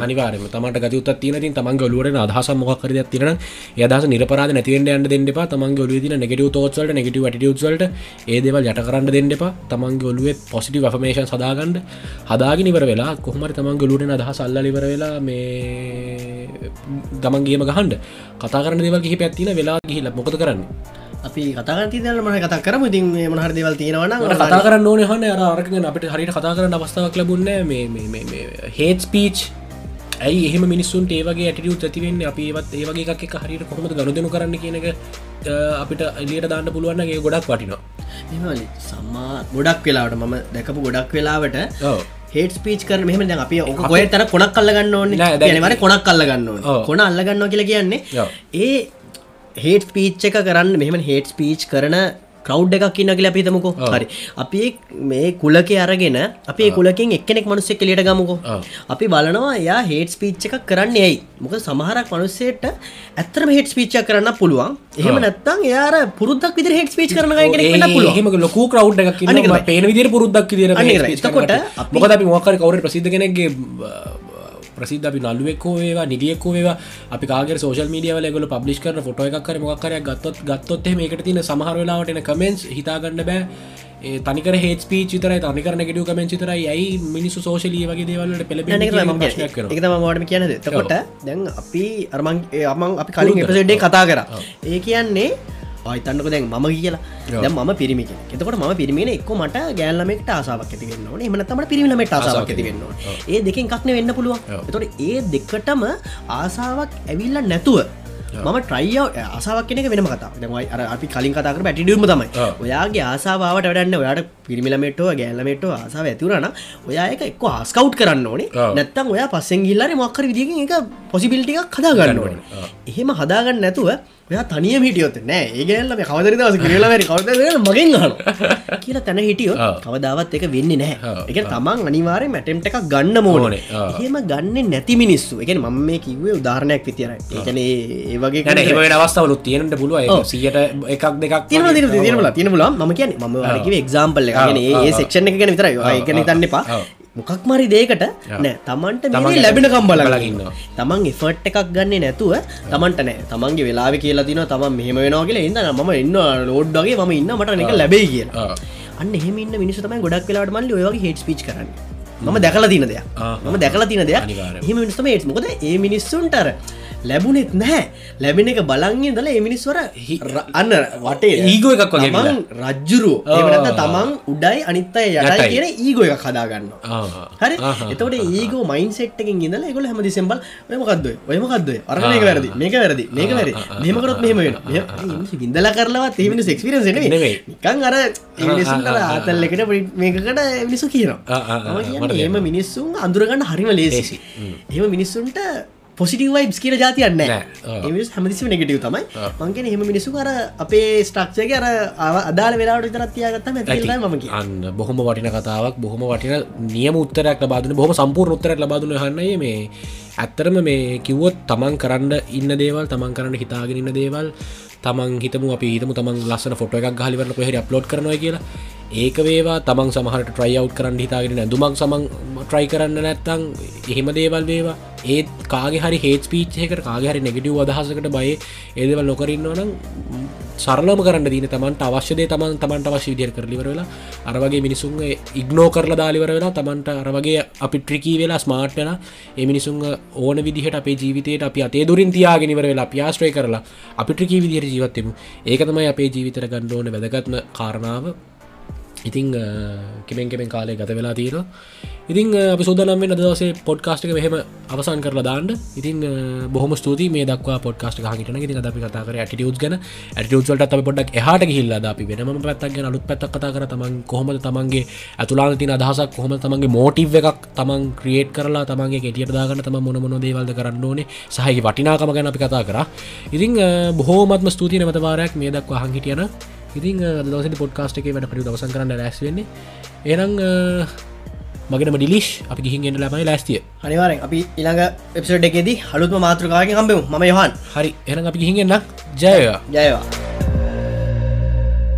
අනිවාරම තමට ගතුත් තින තමන්ගේ ඔලුවට අදහස මොක්කර තිරන යදස නිරපරාද නැතිවෙන්ට යන්න දෙන්නපා තමන්ගේ ඔලු තින නෙගටව තෝත්වලට නෙගටව ටවල්ට ඒදවල් යට කරන්න දෙන්නපා තමන්ගේ ඔලුවේ පොසිටි වෆමේෂන් සදාගන්න හදාගෙන ඉවර වෙලා කොහමර තමන්ගේ ලුටන අදහ සල්ලිවර වෙලා මේ ගමන්ගේම ගහන්ඩ කතා කරන දෙවල් කිහි පැත්තින වෙලා ගිහිල මොකද කරන්න? අපි කතාගති දල මන කතා කරම. ඉතින් මොනහර දෙවල් තියෙනවන කතා කරන්න ඕන හන්න අරගෙන අපට හරිට කතා කරන්න අවස්ථාවක් ලබුන්න හේත් ස්පීච් ඇයි එහම මිනිස්සුන් ඒවගේ ඇටියුත් ඇතිවෙන්න අපි ඒවත් ඒවගේ එකක් එක හරිට කොහොමද ගනුදනු කරන්න කියනක අපිට එලියට දාන්න පුළුවන්ගේ ගොඩක් වටිනවා. සම්මා ගොඩක් වෙලාවට මම දැකපු ගොඩක් වෙලාවට. හේට පීච් කරන මෙහම දැන් අපි ඔක ගොය තැන කොනක් කල්ලගන්න ඕන්න නෑ, දැන්- මර කොනක් කල්ලගන්න. කොන අල්ලගන්න කියලා කියන්නේ. ඒ හේට පීච් එක කරන්න මෙහම හේට පීච් කරන කව් එකක් ඉන්න කියලා පිතමකෝ හරි. අපි මේ කුලක අරගෙන අපි කුලකින් එක්කෙනෙක් මනුස්සෙක් කෙලියට ගමුකෝ. අපි බලනවා යා හේට ස්පීච් එකක් කරන්න ඇයි? මොක සමහරක් මනුස්සේට ඇත්තරම හේට ස්පීච්චක් කරන්න පුළුවන්. එහෙම නැත්තං යාර පුරුද්දක් විදිර හේට ස්පීච් කරන කෙනෙක් වෙන්න පුළුවන්. හෙම ලොකු කව් එකක් තමයි. පේන විදිර පුරුද්දක් තමයි. එතකොට මොකද අපි මොකර කවර ප්‍රසිද්ධ කෙනෙක්ගේ ප්‍රසිද්ධ අපි නල්ලුවෙක්කෝ වේවා නිදියෙක්කෝ වේවා අපි කාගේ සෝල් මීඩියවල ගොල පබ්ලිස් කරන ෆොටෝ එකක්කර මොක්කර ගත්තොත් ගත්තොත් මේකට තින සමහර වෙලාවට එන කමෙන්ස් හිතාගන්න බෑ. තනිකර හේත් පීච තර තනිකරන ගෙඩු කමෙන්චි තර යයි මිනිස්සු සෝශලී වගේ දේවල්ලට පෙළ මවාටම කියන තකොට දැන් අපි අරමන් අමන් අපි කලින් එපසෙඩ්ඩේ කතා කර. ඒ කියන්නේ පයිතන්නක දැන් මම කියලා ම පිරිමි එතකොට ම පිරිමිෙන එක්ක මට ගෑල්ලමෙක්ට ආසාවක් ඇතිවෙන්න ඕන. එමනත්තමට පිරිමිලමට ආසාවක් ඇතිවෙන්න ඒ දෙකින් කක්න වෙන්න පුළුවන්. එතොට ඒ දෙකටම ආසාවක් ඇවිල්ල නැතුව මම ට්‍රයියෝ අසාවක් කෙනෙක වෙනම කතා දමයි අර අපි කලින් කතාකර පැටිඩියුම තමයි. ඔයාගේ ආසාාවට වැඩන්න ඔයාට පිරිමිලමටෝ ගෑල්ලමටෝ ආසාාව ඇතිවරන ඔයා එක එක් ආස්කව් කරන්න ඕනේ. නැත්තම් ඔයා පස්සෙන් ගිල්ලර මොක්කර විදිිය එක පොසිබිලිටික් හදාගන්න ඕන. එහෙම හදාගන්න නැතුව ඔයා තනියම හිටියොත් නෑ. ඒගැල්ල කවදර දවස කියලවැරි කවද මගෙන් හන කියලා තැන හිටියෝ කවදාවත් එක වෙන්න නෑ. එක තමන් අනිවාරය මැටෙම්ට එකක් ගන්න මෝනේ එහෙම ගන්න නැති මිනිස්සු. එක මම මේ කිවේ උදාරණයක් විතිර ඒකන ඒ වගේ හෙම අවස්ථාවලු තියෙනට පුළුව සියට එකක් දෙකක් තින තිනල තිනල ම කියන ම වාගේ එක්සාම්පල් ඒ සෙක්ෂණ එක ගැන විතර ඒකන තන්න එපා මොකක් මරි දේකට නෑ තමන්ට තමන් ලැබෙන කම්බල ලගන්න තමන් එෆට් එකක් ගන්න නැතුව තමන්ට නෑ. තමන්ගේ වෙලාව කියලා තින තමන් මෙහම වෙනවා කියලා ඉන්න ම ඉන්න ලෝඩ්ඩගේ ම ඉන්න මට එක ලැබේ කිය අන්න එහෙම ඉන්න මිනිස තමයි ගොඩක් වෙලාට මල්ලි ඔයගේ හෙට පිච් කරන්න. මම දැකලා තින දෙයක්. මම දැකලා තින දෙයක්. හෙම මිනිස්තම ඒත් මොකද ඒ මිනිස්සුන්ටර ලැබුණෙත් නැහැ. ලැබෙන එක බලංගිය දල එමිනිස්වර අන්න වටේ ඒගෝ එකක් වගේ රජ්ජුරු එමනත තමන් උඩයි අනිත්තය යටයි කියන ඒගෝ එක කදාගන්න හරි? එතවට ඒගෝ මයින් සෙට්කින් ඉඳල ගොල හැම දිසෙම්බල් ඔයමකක්ද ඔයමකක්ද අරන එක වැරදි මේක වැරදි මේක වැරදි. මෙමකරත් මෙහම වෙන ඉඳල කරලවත් ඒමිනි සෙක්ස්පිරන්ස නිකන් අර ආතල් එකට මේකට මිනිසු කියනවා. ඒම මිනිස්සුන් අඳුරගන්න හරිම ලේසි එම මිනිස්සුන්ට පොසිටව වයිබ්ස් කියල ජාතියන්න මිස් හමදිසි නෙගටව තමයි. මංගෙන හෙම මිනිසු කර අපේ ස්ටක්ෂක අර අදාල වෙලාට විතරත්තියාගත්තම ඇතිලා ම අන්න බොහොම වටින කතාවක් බොහොම වටින නියම උත්තරයක් ලබාදුන බොහම සම්පූර් උත්තරක් ලබාදුන හන්නය මේ ඇත්තරම මේ කිව්වොත් තමන් කරන්න ඉන්න දේවල් තමන් කරන්න හිතාගෙන ඉන්න දේවල් තමන් හිතම අපි හිතම තමන් ලස්සන ෆොට එකක් හලිවරන කොහෙ අප්ලෝඩ් කරනවා කියලා. ඒක වේවා තමන් සමහට ට්‍රයිව් කරන්න හිතාගෙන දුමක් සමන් ට්‍රයි කරන්න නැත්තං එහෙම දේවල් වේවා. ඒත් කාගේ හරි හේත් පීච්චයකට කාගහරි නෙගටව් අදහසකට බය ඒදවල් නොකරන්නවනම් සරලම කරන්න දීන තමන්ට අවශ්‍යදේ තමන් තමන්ට අවශ්‍ය විදිර කරලිවරලා අරවගේ මිනිසුන් ඉග්නෝ කරලා දාලිවර වෙලා තමන්ට අරවගේ අපි ට්‍රිකී වෙලා ස්මාර්ට් වෙලා ඒ මිනිසුන් ඕන විදිහට අපේ ජීවිතයට අපි අතේ දුරින් තියාගෙනවර වෙලා පියාස්ට්‍රය කරලා අපි ට්‍රිකී විදිහර ජීවත්තෙමු ඒක තමයි අපේ ජීවිතර ගන්න ඕන වැදගත්ම කාරණාව. ඉතිං කෙමෙන් කෙමෙන් කාලය ගත වෙලා තියෙන ඉතින් අපි සුදනම් වෙන දවසේ පොඩ්කාස්ටික මෙහෙම අවසන් කරලා දාන්න. ඉතින් බොහම ස්තුති මේ දක් පොඩ්කාස්ට හිටන ති අපි කතා කර ඇටියුස් ගන. ඇටියුස්වලට අප පොඩක් එහට හිල්ලා අපි වෙනම පැත්තක් අලුත් පැත්ත කතා කර. තමන් කොහොමද තමන්ගේ ඇතුලාන තින අදහසක් කොහොම තමන්ගේ මෝටිව් එකක් තමන් ක්‍රියේට් කරලා තමන්ගේ ගෙටියට දාගන්න තම මොන මොන දේවල්ද කරන්න ඕනේ සහහි වටිනාකම ගැන අපි කතා කර. ඉතින් බොහෝමත්ම ස්තුතිය නමතවාරයක් මේ දක්වා හංහිටියන ඉතින් දවසට පොඩ්කාස්ට එක වැඩ පරි දවසන් කරන්න රැස්වෙන්නේ එනම් මගෙනම ඩිලිශ් අපි ගිහින්ගෙන්ට ලබයි ලස්තිය. අනිවාරෙන් අපි ඉළඟ එප්සඩ් එකෙදී හළුත්ම මාතෘකාගෙන් හම්බෙමු. ම යහන්. හරි එන අපි ගිහින්ගන්න ජයවා ජයවා